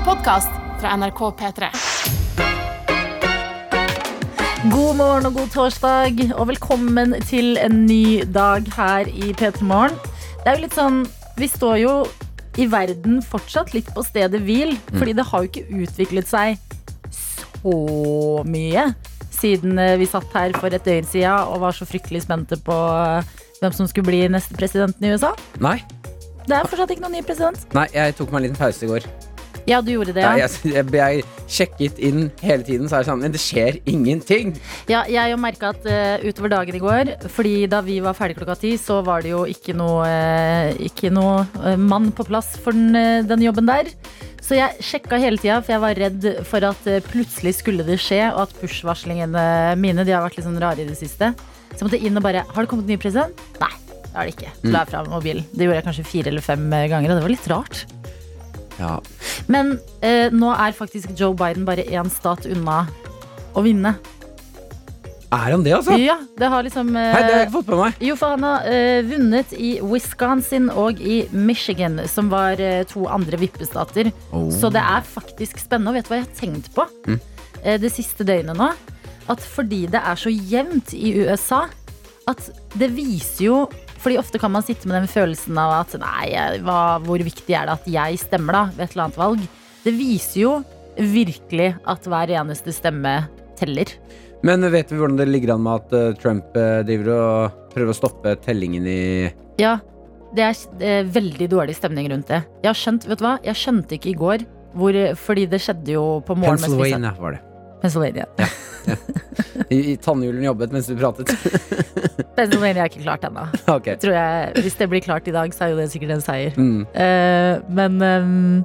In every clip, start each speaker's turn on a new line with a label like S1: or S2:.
S1: en podkast fra NRK P3.
S2: God morgen og god torsdag, og velkommen til en ny dag her i P3 Morgen. Det er jo litt sånn Vi står jo i verden fortsatt litt på stedet hvil, fordi det har jo ikke utviklet seg så mye siden eh, vi satt her for et døgn siden og var så fryktelig spente på eh, hvem som skulle bli neste presidenten i USA.
S3: Nei,
S2: Det er fortsatt ikke noen ny president.
S3: nei, jeg tok meg en liten pause i går.
S2: Ja, du gjorde det, ja.
S3: jeg, jeg, jeg sjekket inn hele tiden, så er det sånn, men det skjer ingenting.
S2: Ja, jeg merka at uh, utover dagen i går, fordi da vi var ferdig klokka ti, så var det jo ikke noe, uh, ikke noe uh, mann på plass for den, den jobben der. Så jeg sjekka hele tida, for jeg var redd for at plutselig skulle det skje, og at push-varslingene mine de har vært litt sånn rare i det siste. Så jeg måtte inn og bare Har det kommet ny president? Nei, det har det ikke. La fra fram mobilen. Det gjorde jeg kanskje fire eller fem ganger, og det var litt rart.
S3: Ja,
S2: Men eh, nå er faktisk Joe Biden bare én stat unna å vinne.
S3: Er han det, altså?
S2: Ja, det har liksom eh,
S3: Hei, det har jeg ikke fått med meg.
S2: Jo, for han har eh, vunnet i Wisconsin og i Michigan, som var eh, to andre vippestater.
S3: Oh.
S2: Så det er faktisk spennende. Og vet du hva jeg har tenkt på
S3: Mm.
S2: eh, det siste døgnet nå? At fordi det er så jevnt i USA, at det viser jo fordi ofte kan man sitte med den følelsen av at nei, hva, hvor viktig er det at jeg stemmer da ved et eller annet valg? Det viser jo virkelig at hver eneste stemme teller.
S3: Men vet vi hvordan det ligger an med at eh, Trump eh, driver og prøver å stoppe tellingen i
S2: Ja, det er eh, veldig dårlig stemning rundt det. Jeg har skjønt, vet du hva? Jeg skjønte ikke i går, hvor, fordi det skjedde jo på morgen mens vi satt-
S3: Pennsylvania, var det.
S2: Pennsylvania.
S3: I, i tannhjulen jobbet mens du pratet.
S2: Pennsylvania er ikke klart ennå. Okay. Hvis det blir klart i dag, så er jo det sikkert en seier.
S3: Mm.
S2: Uh, men um,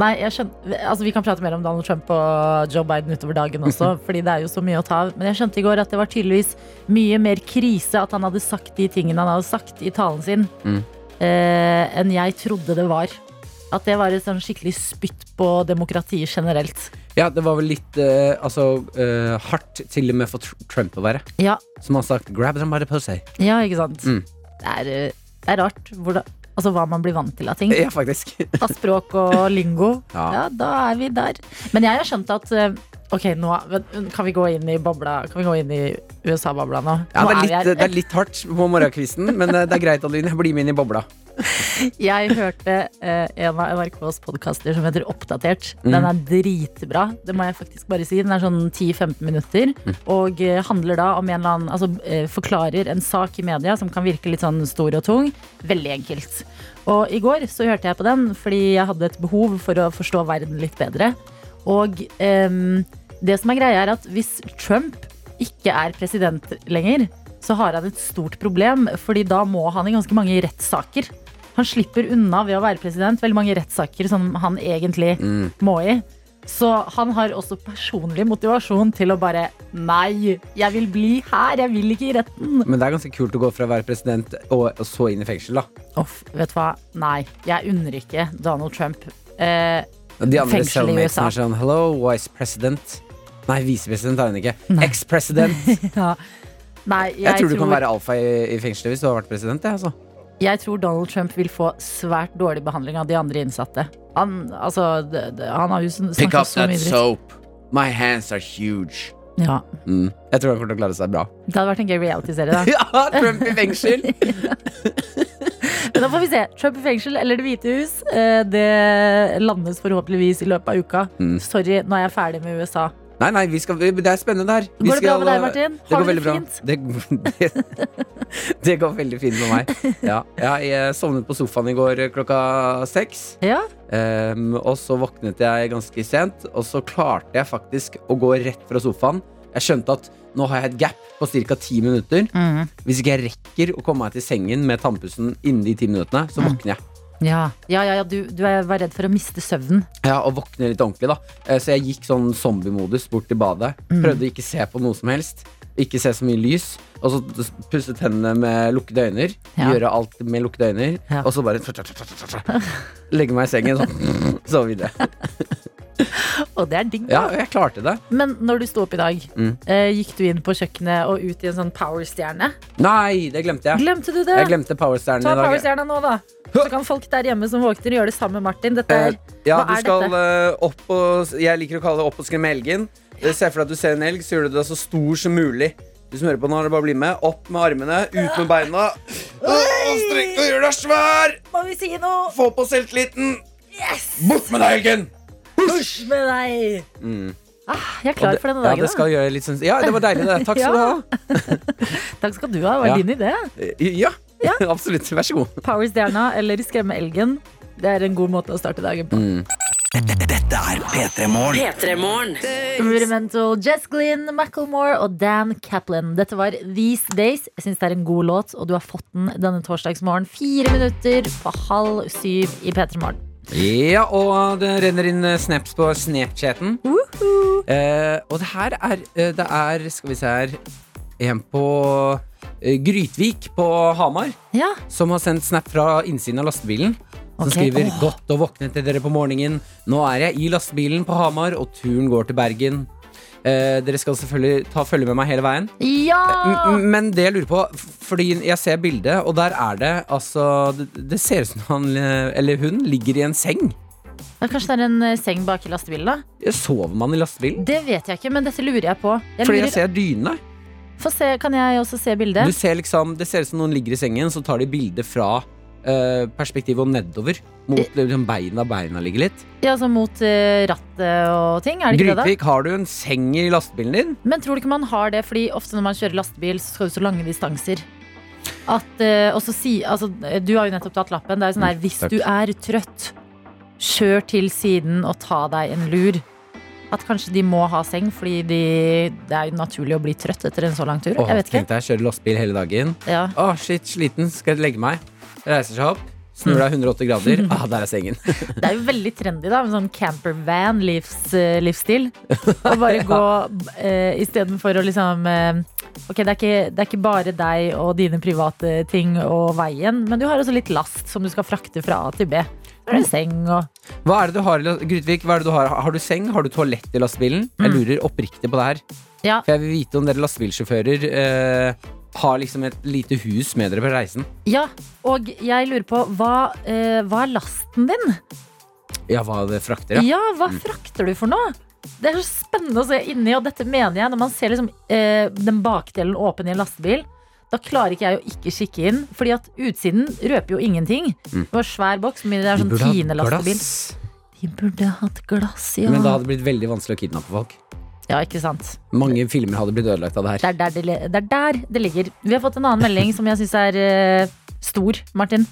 S2: Nei, jeg skjønner, altså Vi kan prate mer om Donald Trump og Joe Biden utover dagen også, fordi det er jo så mye å ta av. Men jeg skjønte i går at det var tydeligvis mye mer krise at han hadde sagt de tingene han hadde sagt i talen sin,
S3: Mm.
S2: eh, enn jeg trodde det var. At det var et sånn skikkelig spytt på demokratiet generelt.
S3: Ja, det var vel litt eh, altså, eh, hardt til og med for Tr- Trump å være.
S2: Ja,
S3: Som han har sagt, grab them by the pussy.
S2: ja ikke sant?
S3: Mm.
S2: Det, er, eh, det er rart hvordan, altså, hva man blir vant til av ting.
S3: Ja, faktisk.
S2: Av språk og lingo.
S3: Ja.
S2: Ja, da er vi der. Men jeg har skjønt at eh, Ok, nå kan vi gå inn i bobla Kan vi gå inn i USA-bobla nå?
S3: Ja,
S2: nå
S3: det, er litt,
S2: er
S3: det er litt hardt på morgenkvisten, men eh, det er greit, Adeline. Bli med inn i bobla.
S2: Jeg hørte eh, en av NRKs podkaster som heter Oppdatert.
S3: Mm.
S2: Den er dritbra. Det må jeg faktisk bare si. Den er sånn 10-15 minutter.
S3: Mm.
S2: Og eh, handler da om en eller annen Altså eh, forklarer en sak i media som kan virke litt sånn stor og tung. Veldig enkelt. Og i går så hørte jeg på den fordi jeg hadde et behov for å forstå verden litt bedre. Og ehm, det som er greia, er at hvis Trump ikke er president lenger, så har han et stort problem, fordi da må han i ganske mange rettssaker. Han slipper unna ved å være president veldig mange rettssaker som han egentlig
S3: Mm.
S2: må i. Så han har også personlig motivasjon til å bare Nei, jeg vil bli her, jeg vil ikke i retten.
S3: Men det er ganske kult å gå fra å være president og, og så inn i fengsel, da.
S2: Off, vet du hva? Nei, jeg unner ikke Donald Trump. Eh,
S3: Og De andre
S2: Fengsel i
S3: cellmatesene er sånn Hello, vice president. Nei, visepresident er hun ikke. Ex-president.
S2: ja. Nei, jeg,
S3: Jeg, tror du kan være alfa i, i fengselet hvis du har vært president. Jeg, altså.
S2: Jeg tror Donald Trump vil få svært dårlig behandling av de andre innsatte. Han, altså, det, det, han har jo snakket så mye dritt.
S3: soap. My hands are huge.
S2: Ja.
S3: Mm. Jeg tror han kommer til å klare seg bra.
S2: Det hadde vært en gøy reality-serie, da.
S3: Ja, Trump i fengsel!
S2: Men da får vi se. Trump i fengsel eller Det hvite hus. Eh, Det landes forhåpentligvis i løpet av uka.
S3: Mm.
S2: Sorry, nå er jeg ferdig med USA.
S3: Nei, nei, vi skal, det er spennende her. Vi
S2: Går det bra
S3: skal-
S2: med deg, Martin?
S3: Det
S2: Har
S3: går veldig
S2: det
S3: bra.
S2: fint?
S3: Det, det, det går veldig fint med meg. Ja, ja, jeg sovnet på sofaen i går klokka seks.
S2: Ja?
S3: Um, og så våknet jeg ganske sent, og så klarte jeg faktisk å gå rett fra sofaen. Jeg skjønte at nå har jeg et gap på ca. ti minutter.
S2: Mm.
S3: Hvis ikke jeg rekker å komme meg til sengen med tannpussen innen de ti minuttene, så våkner jeg.
S2: Ja, ja, ja, ja du, du er- var redd for å miste søvnen.
S3: Ja, og våkne litt ordentlig, da. Eh, Så jeg gikk sånn zombiemodus bort til badet. Prøvde å ikke se på noe som helst. Ikke se så mye lys. Og så pusse tennene med lukkede øyne.
S2: Ja.
S3: Gjøre alt med lukkede øyne.
S2: Ja.
S3: Og så bare legge meg i sengen sånn. Sove videre.
S2: Og det er digg.
S3: Ja, jeg klarte det.
S2: Men når du sto opp i dag,
S3: Mm.
S2: eh, gikk du inn på kjøkkenet og ut i en sånn powerstjerne?
S3: Nei, det glemte jeg.
S2: Glemte du det?
S3: Jeg glemte powerstjernen
S2: Ta
S3: i dag.
S2: powerstjerna nå, da. Så kan folk der hjemme som våkner, gjøre det sammen med Martin. Dette er,
S3: Ja,
S2: hva
S3: du
S2: er
S3: skal
S2: dette?
S3: eh, opp og Jeg liker å kalle det opp og skremme elgen. Se for deg at du ser en elg, så gjør du det så stor som mulig. Du som hører på nå, er det bare å bli med. Opp med armene, ut med beina. Åh, Strekk deg, gjør deg svær!
S2: Må vi si noe?
S3: Få på selvtilliten!
S2: Yes!
S3: Bort med deg, elgen!
S2: Push med deg!
S3: Mm.
S2: Ah, jeg er klar
S3: det-
S2: for denne
S3: Ja,
S2: dagen.
S3: det skal gjøre litt sånn Ja, det var deilig, det. Takk skal du ha.
S2: Takk skal du ha. Det var
S3: Ja.
S2: din idé.
S3: Eh, Ja,
S2: Ja.
S3: absolutt. Vær så god.
S2: Power Stjerna eller Skremme elgen. Det er en god måte å starte dagen på.
S3: Mm.
S4: Dette er P3 Morgen.
S2: Rudimental, Jess Glynn, Macklemore og Dan Kaplan. Dette var These Days. Jeg syns det er en god låt, og du har fått den denne torsdagsmorgen. Fire minutter på halv syv i P3 Morgen.
S3: Ja, og det renner inn eh, snaps på Snapchaten. Eh, og det her er eh, Det er, skal vi se her En på eh, Grytvik på Hamar
S2: Ja,
S3: som har sendt snap fra innsiden av lastebilen. Som
S2: okay.
S3: skriver
S2: oh.
S3: 'Godt å våkne til dere på morgenen'. Nå er jeg i lastebilen på Hamar, og turen går til Bergen. Eh, dere skal selvfølgelig ta følge med meg hele veien.
S2: ja!
S3: M- Men det jeg lurer på, fordi jeg ser bildet, og der er det altså Det, det ser ut som han eh, eller hun ligger i en seng.
S2: Men Kanskje det er en eh, seng bak i lastebilen, da?
S3: Sover man i lastebilen?
S2: Det vet jeg ikke, men dette lurer jeg på. Jeg
S3: Fordi
S2: lurer,
S3: jeg ser dyne.
S2: Se, kan jeg også se bildet?
S3: Du ser liksom, det ser ut som noen ligger i sengen, så tar de bilde fra eh, perspektivet og nedover. Mot liksom, beina beina ligger litt.
S2: Ja, altså mot uh, rattet og ting, er det ikke det?
S3: da? har du en seng i lastebilen din?
S2: Men tror du ikke man har det, fordi ofte når man kjører lastebil, så skal du så lange distanser. At, uh, si, altså, du har jo nettopp tatt lappen. Det er jo sånn der, hvis
S3: takk.
S2: du er trøtt, kjør til siden og ta deg en lur. At kanskje de må ha seng, fordi de, det er jo naturlig å bli trøtt etter en så lang tur.
S3: Åh,
S2: Jeg vet ikke.
S3: Tenk deg, kjøre lastebil hele dagen.
S2: Ja.
S3: Å, shit, sliten. Skal jeg legge meg? Reiser seg opp. Snur deg 180 grader. Ah, der er sengen.
S2: Det er jo veldig trendy da, med sånn campervan-livsstil. Å bare gå eh, istedenfor å liksom eh, Ok, det er, ikke, det er ikke bare deg og dine private ting og veien, men du har også litt last som du skal frakte fra A til B. Så er det seng og
S3: Hva er det du har i la- Grytvik, hva er det du har? Har du seng? Har du toalett i lastebilen? Jeg
S2: Mm.
S3: lurer oppriktig på det her.
S2: Ja.
S3: For jeg vil vite om dere lastebilsjåfører eh, har liksom et lite hus med dere på reisen.
S2: Ja, og jeg lurer på hva, eh, hva er lasten din?
S3: Ja, hva det frakter, ja.
S2: Ja, hva frakter du for noe? Det er så spennende å se inni, og dette mener jeg når man ser liksom, eh, den bakdelen åpen i en lastebil. Da klarer ikke jeg å ikke kikke inn, fordi at utsiden røper jo ingenting.
S3: Mm.
S2: Det var svær boks, men det er
S3: De
S2: sånn
S3: burde hatt
S2: Tine-lastebil.
S3: glass.
S2: De burde hatt glass, ja.
S3: Men da hadde det blitt veldig vanskelig å kidnappe folk.
S2: Ja, ikke sant.
S3: Mange filmer hadde blitt ødelagt av det her.
S2: Det er der det, det, er der det ligger. Vi har fått en annen melding som jeg syns er eh, stor, Martin.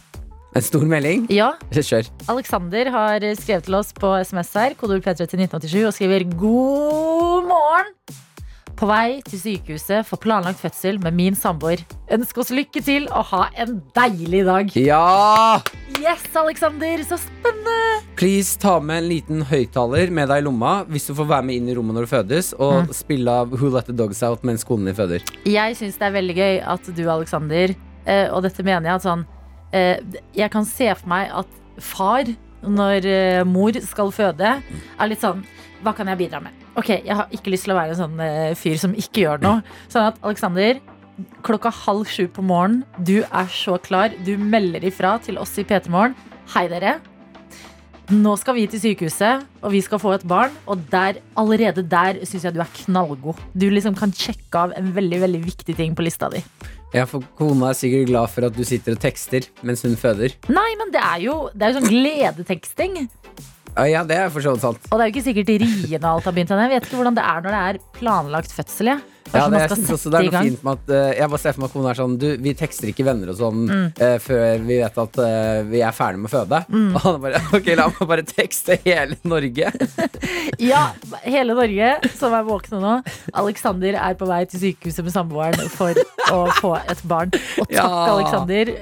S3: En stor melding.
S2: Ja,
S3: Kjør.
S2: Alexander har skrevet til oss på SMS her, kodeord P3 til 1987, og skriver God morgen! På vei til sykehuset for planlagt fødsel med min samboer. Ønsk oss lykke til og ha en deilig dag.
S3: Ja!
S2: Yes, Alexander! Så spennende!
S3: Please ta med en liten høyttaler med deg i lomma hvis du får være med inn i rommet når du fødes, og
S2: Mm.
S3: spille av Who Let The Dogs Out mens konen din føder.
S2: Jeg syns det er veldig gøy at du, Alexander, eh, og dette mener jeg at sånn eh, Jeg kan se for meg at far, når eh, mor skal føde, er litt sånn Hva kan jeg bidra med? Ok, jeg har ikke lyst til å være en sånn uh, fyr som ikke gjør noe. Sånn at Alexander, klokka halv sju på morgenen, du er så klar. Du melder ifra til oss i P3 Morgen. Hei, dere. Nå skal vi til sykehuset, og vi skal få et barn. Og der, allerede der syns jeg du er knallgod. Du liksom kan sjekke av en veldig veldig viktig ting på lista di.
S3: Ja, for kona er sikkert glad for at du sitter og tekster mens hun føder.
S2: Nei, men det er jo, det er jo sånn gledeteksting.
S3: Ja, det er for så vidt sant.
S2: Og det er jo ikke sikkert riene alt har begynt ennå. Jeg vet ikke hvordan det er når det er planlagt fødsel. Jeg.
S3: Ja, det, jeg synes også det er noe fint med at uh, Jeg bare ser for meg at kona er sånn Du, vi tekster ikke venner og sånn
S2: Mm.
S3: uh, før vi vet at uh, vi er ferdig med å føde. Og han bare Ok, la meg bare tekste hele Norge.
S2: Ja, hele Norge som er våkne nå. Alexander er på vei til sykehuset med samboeren for å få et barn. Og takk,
S3: Ja.
S2: Alexander,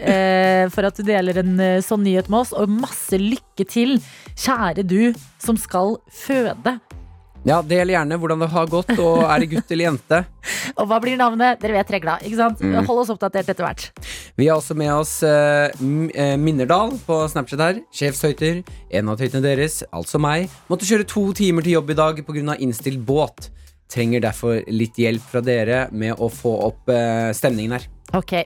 S2: for at du deler en sånn nyhet med oss. Og masse lykke til, kjære du som skal føde.
S3: Ja, Del gjerne hvordan det har gått, og er det gutt eller jente?
S2: Og hva blir navnet? Dere vet regla, ikke sant?
S3: Mm.
S2: Hold oss oppdatert etter hvert.
S3: Vi har også med oss uh, Minnerdal på Snapchat her. Sjefshøyter. En av tøytene deres, altså meg, måtte kjøre to timer til jobb i dag pga. innstilt båt. Trenger derfor litt hjelp fra dere med å få opp uh, stemningen her.
S2: Ok,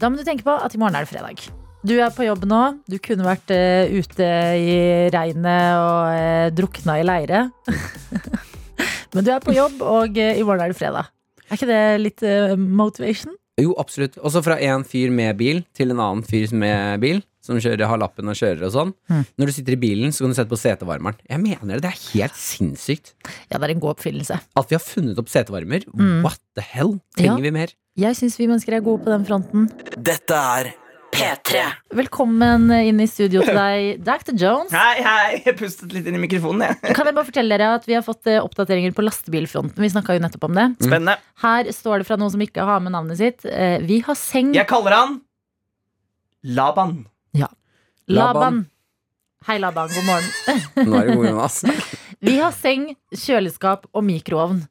S2: Da må du tenke på at i morgen er det fredag. Du er på jobb nå. Du kunne vært uh, ute i regnet og uh, drukna i leire. Men du er på jobb, og eh, i morgen er det fredag. Er ikke det litt eh, motivation?
S3: Jo, absolutt. Også fra en fyr med bil til en annen fyr med bil, som kjører, har lappen og kjører og sånn.
S2: Mm.
S3: Når du sitter i bilen, så kan du sette på setevarmeren. Jeg mener det, det er helt sinnssykt.
S2: Ja, det er en god oppfinnelse.
S3: At vi har funnet opp setevarmer.
S2: Mm.
S3: What the hell? Trenger
S2: Ja.
S3: vi mer?
S2: Jeg syns vi mennesker er gode på den fronten.
S4: Dette er
S5: P3.
S2: Velkommen inn i studio til deg, Dr. Jones.
S5: Hei, hei. Jeg pustet litt inn i mikrofonen, jeg.
S2: Kan jeg bare fortelle dere at Vi har fått eh, oppdateringer på lastebilfronten. Vi snakka jo nettopp om det.
S5: Spennende.
S2: Her står det fra noen som ikke har med navnet sitt. eh, Vi har seng
S5: Jeg kaller han Laban.
S2: Laban. Hei, Laban. God morgen.
S3: Nå er det god Jonas.
S2: Vi har seng, kjøleskap og mikroovn.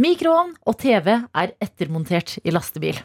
S2: Mikroovn og TV er ettermontert i lastebil.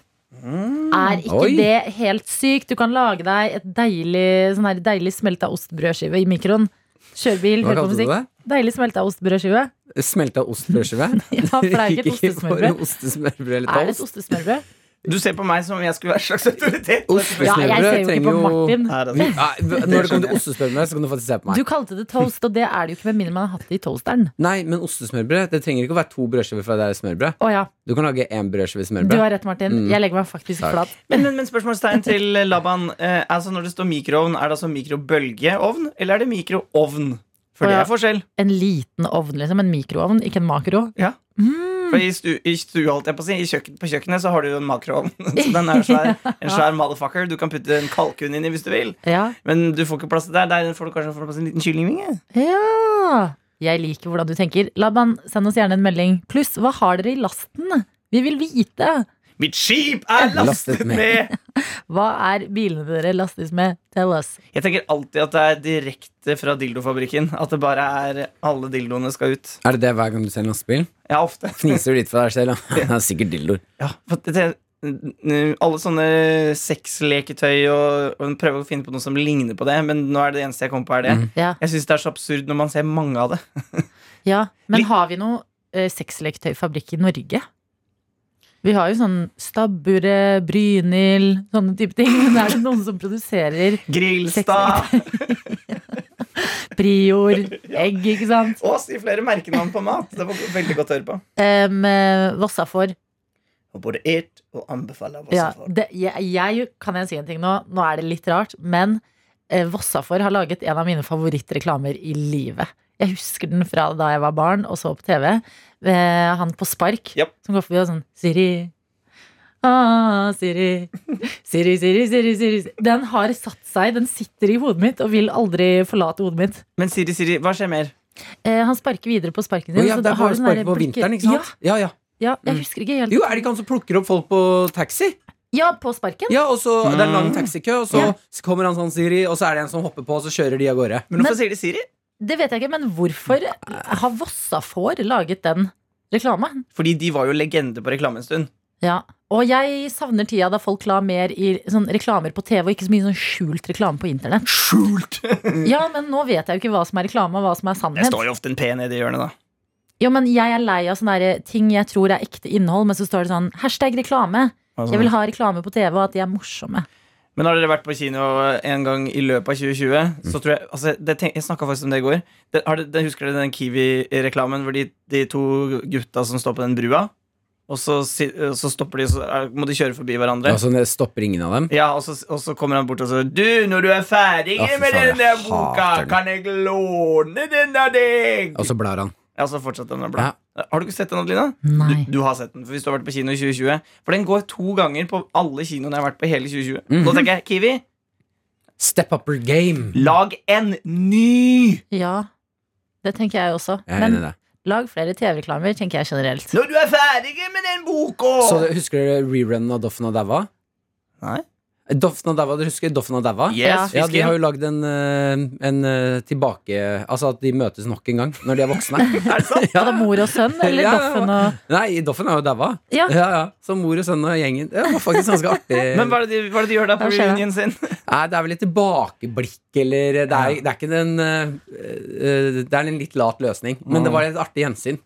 S2: Er ikke
S3: Oi.
S2: det helt sykt? Du kan lage deg et deilig, sånn her deilig smelta ostbrødskive i mikroen. Kjørebil,
S3: bil,
S2: hør på musikk. Deilig smelta ostbrødskive.
S3: Smelta ostbrødskive?
S2: Ja, for det er ikke et ostesmørbrød.
S3: ostesmørbrød
S2: Er det et ostesmørbrød?
S5: Du ser på meg som om jeg skulle være en slags autoritet.
S2: Ja, jeg ser jo ikke på Martin.
S5: Nei,
S3: Når det kommer til ostesmørbrød, så kan du faktisk se på meg.
S2: Du kalte det toast, og det er det jo ikke med mindre man har hatt det i toasteren.
S3: Nei, men ostesmørbrød Det trenger ikke å være to brødskiver fra det er smørbrød.
S2: Å ja,
S3: Du kan lage én brødskive
S2: du
S3: smørbrød.
S2: har rett, Martin.
S3: Mm.
S2: Jeg legger meg faktisk
S3: Takk.
S2: flat.
S5: Men, men, men spørsmålstegn til Laban. Eh, altså Når det står mikroovn, er det altså mikrobølgeovn, eller er det mikroovn? For det er forskjell.
S2: En liten ovn, liksom. En mikroovn, ikke en makro.
S5: Ja.
S2: Mm.
S5: For i, stu, i stua, holdt jeg på å si, kjøkken, på kjøkkenet så har du jo en makroovn. Så den er svær, en svær motherfucker. Du kan putte en kalkun inn i hvis du vil.
S2: Ja.
S5: Men du får ikke plass til der. Der får du kanskje få plass til en liten kyllingvinge.
S2: ja. Jeg liker hvordan du tenker. Laban, send oss gjerne en melding. Pluss, hva har dere i lasten? Vi vil vite.
S5: Mitt skip er lastet
S3: Lastet med.
S5: med
S2: Hva er bilene dere lastes med? Tell us.
S5: Jeg tenker alltid at det er direkte fra dildofabrikken. At det bare er alle dildoene skal ut.
S3: Er det det hver gang du ser en lastebil?
S5: Ja, ofte.
S3: Fniser du litt for deg selv? da? Det er sikkert dildoer.
S5: Ja, alle sånne sexleketøy og, og prøver å finne på noe som ligner på det, men nå er det det eneste jeg kommer på, er det.
S3: Mm.
S2: Ja.
S5: Jeg syns det er så absurd når man ser mange av det.
S2: ja. Men har vi noe uh, sexleketøyfabrikk i Norge? Vi har jo sånn Stabburet, Brynhild, sånne type ting. Men er det noen som produserer
S5: Grillstad.
S2: Prior, egg, ikke sant?
S5: Og si flere merkenavn på mat. Det var veldig godt å høre på.
S2: Um, Vossafor.
S5: Og både et og anbefaler
S2: Ja,
S5: Vossafor.
S2: det, jeg, jeg, kan jeg si en ting nå? Nå er det litt rart, men eh, Vossafor har laget en av mine favorittreklamer i livet. Jeg husker den fra da jeg var barn og så på TV. Eh, han på spark
S5: yep.
S2: som går forbi og sånn Siri. Ah, Siri. Siri, Siri, Siri, Siri. Den har satt seg, den sitter i hodet mitt og vil aldri forlate hodet mitt.
S5: Men Siri, Siri, hva skjer mer?
S2: Eh, han sparker videre på sparken
S3: Å
S2: Oh,
S3: ja, det er bare
S2: du sånn
S3: på vinteren, ikke sant? Ja, ja.
S2: Ja, ja, jeg
S3: Mm.
S2: husker ikke helt.
S3: Jo, er det ikke han som plukker opp folk på taxi?
S2: Ja, på sparken.
S3: Ja, og så Det er en lang
S5: Mm.
S3: taxikø, og så
S2: Ja.
S3: kommer han sånn Siri, og så er det en som hopper på, og så kjører de av gårde.
S5: Men hvorfor sier de Siri?
S2: Det vet jeg ikke, men hvorfor har Vossafår laget den reklame?
S5: Fordi de var jo legende på reklame en stund.
S2: Ja, og jeg savner tida da folk la mer i sånn reklamer på TV, og ikke så mye sånn skjult reklame på internett.
S5: Skjult!
S2: Ja, men nå vet jeg jo ikke hva som er reklame, og hva som er sannhet.
S5: Det står jo ofte en P nede i hjørnet, da.
S2: Jo, men jeg er lei av sånne ting jeg tror er ekte innhold, men så står det sånn hashtag reklame. Jeg vil ha reklame på TV, og at de er morsomme.
S5: Men har dere vært på kino en gang i løpet av 2020? Så tror Jeg altså, det Jeg snakka faktisk om det i går. Det, har det, det, husker dere den Kiwi-reklamen hvor de, de to gutta som står på den brua? Og så, så stopper de, så må de kjøre forbi hverandre.
S3: Altså, det stopper ingen av dem.
S5: Ja, og så, og så kommer han bort og sier Du, når du er ferdig
S3: Ja,
S5: med den der boka,
S3: den.
S5: kan jeg låne den av deg?
S3: Og så blar han.
S5: Ja, så fortsetter han å bla. Har du ikke sett den, Adelina?
S2: Nei.
S5: Du, du har sett den, for hvis du har vært på kino i 2020 For den går to ganger på alle kinoene jeg har vært på i hele 2020.
S3: Mhm.
S5: Nå tenker jeg, Kiwi,
S3: Step up your game.
S5: lag en ny!
S2: Ja, det tenker jeg også.
S3: Jeg
S2: Men
S3: det.
S2: lag flere TV-reklamer, tenker jeg generelt.
S5: Når du er ferdig med den boka!
S3: Så Husker dere rerunnen av Doffen og Daua?
S5: Nei.
S3: Doffen og Daua, du husker Doffen og Daua?
S5: Yes,
S3: Ja, de har jo lagd en, eh, en eh, tilbake Altså at de møtes nok en gang når de er voksne.
S5: Er det sant?
S2: Er det mor og sønn, eller
S3: Ja, ja,
S2: Doffen og
S3: Nei, Doffen er jo daua.
S2: Ja.
S3: Ja, ja. Så mor og sønn og gjengen. Det var faktisk ganske artig.
S5: Men hva er, det de, hva er det de gjør da på
S2: Hva skjer da?
S5: reunion sin?
S3: Nei, det er vel et tilbakeblikk, eller Det er, det er ikke den eh, eh, Det er en litt lat løsning. Men det var et artig gjensyn.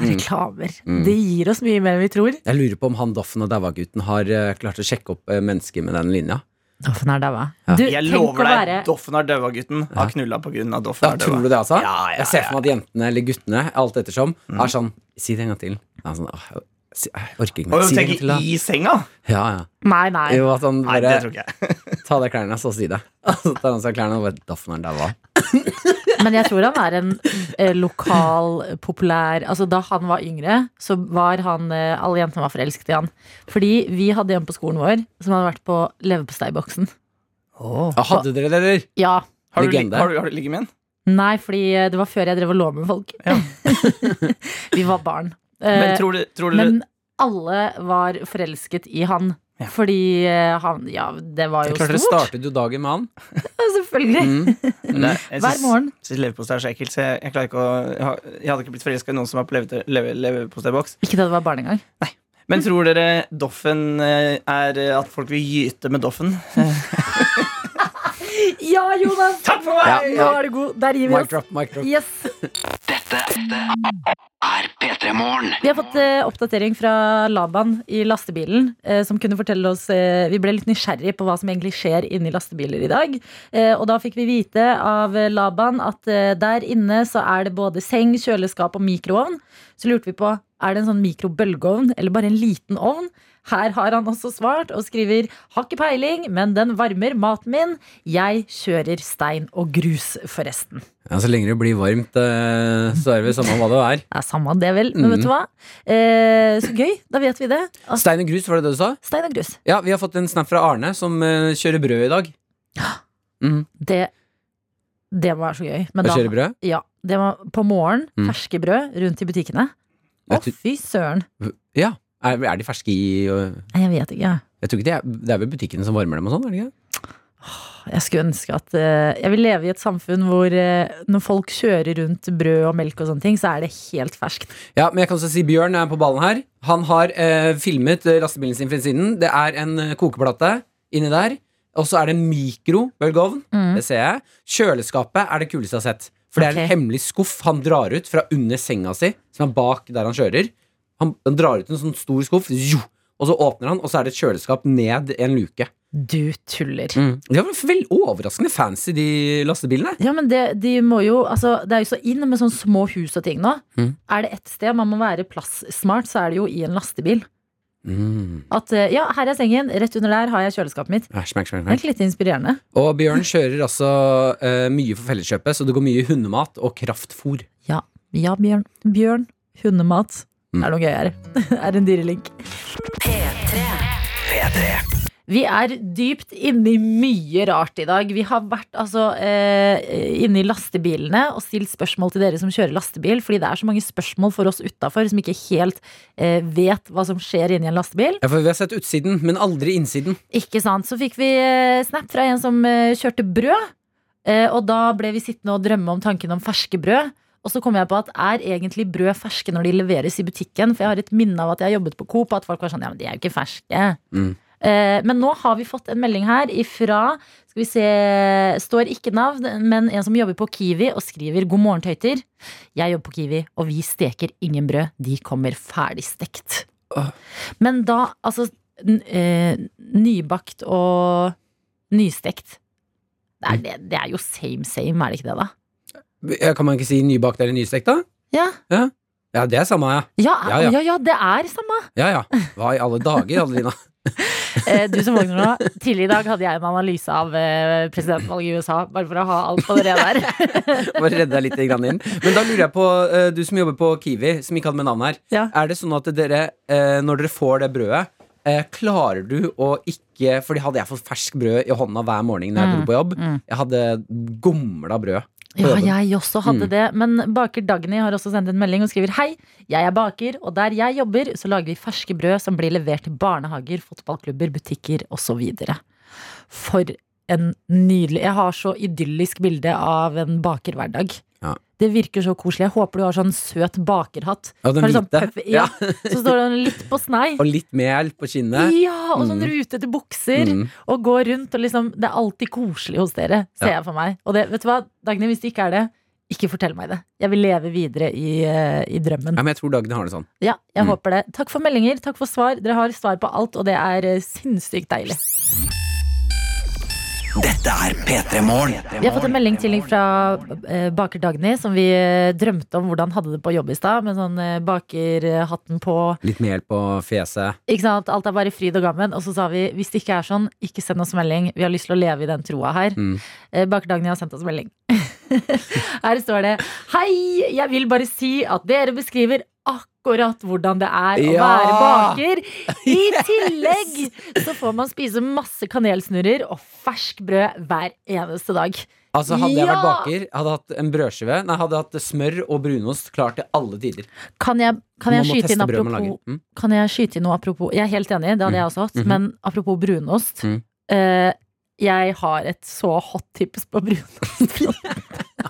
S2: Reklamer.
S3: Mm.
S2: Det gir oss mye mer enn vi tror.
S3: Jeg lurer på om han Doffen og Daua-gutten har eh, klart å sjekke opp eh, mennesker med den linja.
S2: Doffen er daua.
S3: Ja.
S5: Jeg lover deg,
S2: være
S5: Doffen er daua, gutten. Har knulla på grunn av Doffen
S3: Ja,
S5: har
S3: tror du det, altså?
S5: Ja, ja,
S3: jeg ser for meg at jentene eller guttene, alt ettersom, er sånn Si det en gang til. Er sånn, åh, jeg- orker ikke mer. Si det til, da.
S5: i senga?
S3: Ja, ja.
S2: Nei, nei.
S3: Jo, at han
S5: Nei, det tror ikke jeg.
S3: Ta av deg klærne, så si det. Og så tar han seg av klærne og bare Daffen er daua.
S2: Men jeg tror han er en eh, lokal, populær Altså Da han var yngre, så var han eh, Alle jentene var forelsket i han. Fordi vi hadde en på skolen vår som hadde vært på leverposteiboksen.
S3: Ja, hadde dere det, eller?
S2: Ja.
S5: Har du,
S3: Legende.
S5: har, du, har du ligget med en?
S2: Nei, fordi eh, det var før jeg drev og lå med folk.
S5: Ja.
S2: vi var barn. Eh,
S5: Men tror du, tror du
S2: men alle var forelsket i han.
S5: Ja.
S2: Fordi eh, han Ja, det var jo
S3: det klart dere
S2: stort.
S3: startet jo dagen med han.
S2: Ja, Selvfølgelig.
S3: Mm.
S5: Men det- synes,
S2: Hver
S5: morgen.
S2: morgen.
S5: syns leverpostei er så ekkelt, så jeg, jeg klarer ikke å Jeg, hadde ikke blitt forelska i noen som var på leve- leve- leverposteiboks.
S2: Ikke da det var barn engang.
S5: Men tror dere Doffen eh, er eh, at folk vil gyte med Doffen?
S2: Ja, Jonas!
S5: Takk for meg!
S3: Ja,
S2: Nå er du god. Der gir vi
S3: Mic drop, mic drop.
S2: Yes.
S4: Dette er P3 Morgen.
S2: Vi har fått eh, oppdatering fra Laban i lastebilen, eh, som kunne fortelle oss eh, Vi ble litt nysgjerrig på hva som egentlig skjer inni lastebiler i dag. Eh, og da fikk vi vite av Laban at eh, der inne så er det både seng, kjøleskap og mikroovn. Så lurte vi på er det en sånn mikrobølgeovn eller bare en liten ovn. Her har han også svart og skriver Har ikke peiling, men den varmer maten min. Jeg kjører stein og grus, forresten.
S3: Ja, så lenge det blir varmt, eh, så er det vel samme hva det er.
S2: Ja, samme det, vel. Men
S3: Mm.
S2: vet du hva? Eh, så gøy. Da vet vi det. Altså,
S3: Stein og grus, var det det du sa?
S2: stein og grus.
S3: Ja, vi har fått en snap fra Arne som eh, kjører brød i dag. Mm.
S2: Det, det må være så gøy. Men
S3: Å
S2: da,
S3: kjøre brød?
S2: ja, det var på morgenen,
S3: Mm.
S2: ferske brød rundt i butikkene. Å, fy søren.
S3: Ja. Er, er de ferske i og-
S2: Nei, Jeg vet ikke.
S3: Jeg tror ikke det er, det er vel butikkene som varmer dem og sånn, er det ikke?
S2: Jeg skulle ønske at eh, Jeg vil leve i et samfunn hvor eh, når folk kjører rundt brød og melk og sånne ting, så er det helt ferskt.
S3: Ja, men jeg kan også si Bjørn er på ballen her. Han har eh, filmet lastebilen sin fra siden. Det er en kokeplate inni der. Og så er det en mikrobølgeovn.
S2: Mm.
S3: Det ser jeg. Kjøleskapet er det kuleste jeg har sett. For det er en hemmelig skuff han drar ut fra under senga si, som er bak der han kjører. Han, han drar ut en sånn stor skuff, jo, og så åpner han, og så er det et kjøleskap ned en luke.
S2: Du tuller.
S3: De var veldig overraskende fancy, de lastebilene.
S2: Ja, men det, de må jo, altså, det er jo så inn med sånne små hus og ting nå.
S3: Mm.
S2: Er det ett sted man må være plasssmart, så er det jo i en lastebil.
S3: Mm.
S2: At eh, ja, her er sengen, rett under der har jeg kjøleskapet mitt.
S3: Ja, smak,
S2: smak, er litt inspirerende.
S3: Og Bjørn kjører altså uh, mye for Felleskjøpet, så det går mye hundemat og kraftfôr.
S2: Ja, Bjørn. Bjørn. Hundemat.
S3: Mm.
S2: Er noe gøyere. Det er en dyrelink.
S4: P3.
S2: Vi er dypt inne i mye rart i dag. Vi har vært altså eh, inne i lastebilene og stilt spørsmål til dere som kjører lastebil, fordi det er så mange spørsmål for oss utafor som ikke helt eh, vet hva som skjer inni en lastebil.
S3: Ja, for Vi har sett utsiden, men aldri innsiden.
S2: Ikke sant? Så fikk vi eh, snap fra en som eh, kjørte brød. Eh, og da ble vi sittende og drømme om tanken om ferske brød. Og så kom jeg på at er egentlig brød ferske når de leveres i butikken? For jeg har et minne av at jeg har jobbet på Coop, og at folk var sånn ja, men de er jo ikke ferske.
S3: Mm.
S2: Eh, men nå har vi fått en melding her ifra Skal vi se Står ikke navn, men en som jobber på Kiwi og skriver 'God morgen, tøyter'. Jeg jobber på Kiwi, og vi steker ingen brød. De kommer ferdigstekt. Men da, altså eh, Nybakt og nystekt det er, det, det er jo same same, er det ikke det, da?
S3: Ja, Kan man ikke si nybakt eller nystekt, da?
S2: Ja,
S3: Ja, det er samme, ja.
S2: ja,
S3: Ja,
S2: ja.
S3: ja.
S2: ja, det er samme.
S3: Ja, ja. Hva i alle dager, Adelina?
S2: Eh, du som våkner nå, tidlig i dag hadde jeg en analyse av eh, presidentvalget i USA, bare for å ha alt på rene der.
S3: Bare redde deg litt inn. Men da lurer jeg på, eh, du som jobber på Kiwi, som ikke hadde med navn her.
S2: Ja.
S3: Er det sånn at dere, når dere får det brødet, eh, klarer du å ikke Fordi hadde jeg fått fersk brød i hånda hver morgen når jeg dro på jobb,
S2: mm.
S3: jeg hadde gomla brød.
S2: Ja, jeg også hadde
S3: Mm.
S2: det. Men baker Dagny har også sendt en melding og skriver Hei, jeg er baker, og der jeg jobber, så lager vi ferske brød som blir levert til barnehager, fotballklubber, butikker osv. For en nydelig Jeg har så idyllisk bilde av en bakerhverdag.
S3: Ja.
S2: Det virker så koselig. Jeg håper du har sånn søt bakerhatt.
S3: Ja, den
S2: sånn
S3: hvite.
S2: ja. Så står den litt på snei.
S3: Og litt mel på kinnet.
S2: Ja, og sånn
S3: Mm.
S2: rutete bukser.
S3: Mm.
S2: Og går rundt og liksom Det er alltid koselig hos dere, ser
S3: Ja.
S2: jeg for meg. Og det, vet du hva, Dagny, hvis det ikke er det, ikke fortell meg det. Jeg vil leve videre i, eh, i drømmen.
S3: Ja, men jeg tror Dagny har det sånn.
S2: Ja, jeg
S3: Mm.
S2: håper det. Takk for meldinger, takk for svar. Dere har svar på alt, og det er eh, sinnssykt deilig.
S4: Dette er P3 Morgen.
S2: Vi har fått en melding til fra eh, baker Dagny, som vi eh, drømte om hvordan hadde det på jobb i stad. Med sånn eh, bakerhatten på.
S3: Litt mel på fjeset.
S2: Ikke sant? Alt er bare fryd og gammen. Og så sa vi hvis det ikke er sånn, ikke send oss melding. Vi har lyst til å leve i den troa her.
S3: Mm.
S2: Baker Dagny har sendt oss melding. Her står det Hei, jeg vil bare si at dere beskriver akkurat hvordan det er å
S3: Ja!
S2: være baker. I tillegg så får man spise masse kanelsnurrer og fersk brød hver eneste dag.
S3: Altså Hadde jeg vært baker, hadde hatt en brødskive Nei, hadde hatt smør og brunost klart til alle tider.
S2: Kan jeg, kan jeg skyte inn apropos.
S3: Mm.
S2: Kan jeg skyte inn noe apropos Jeg er helt enig, det hadde jeg også hatt.
S3: Mhm.
S2: Men apropos brunost.
S3: Mm.
S2: eh, jeg har et så hot tips på brunost.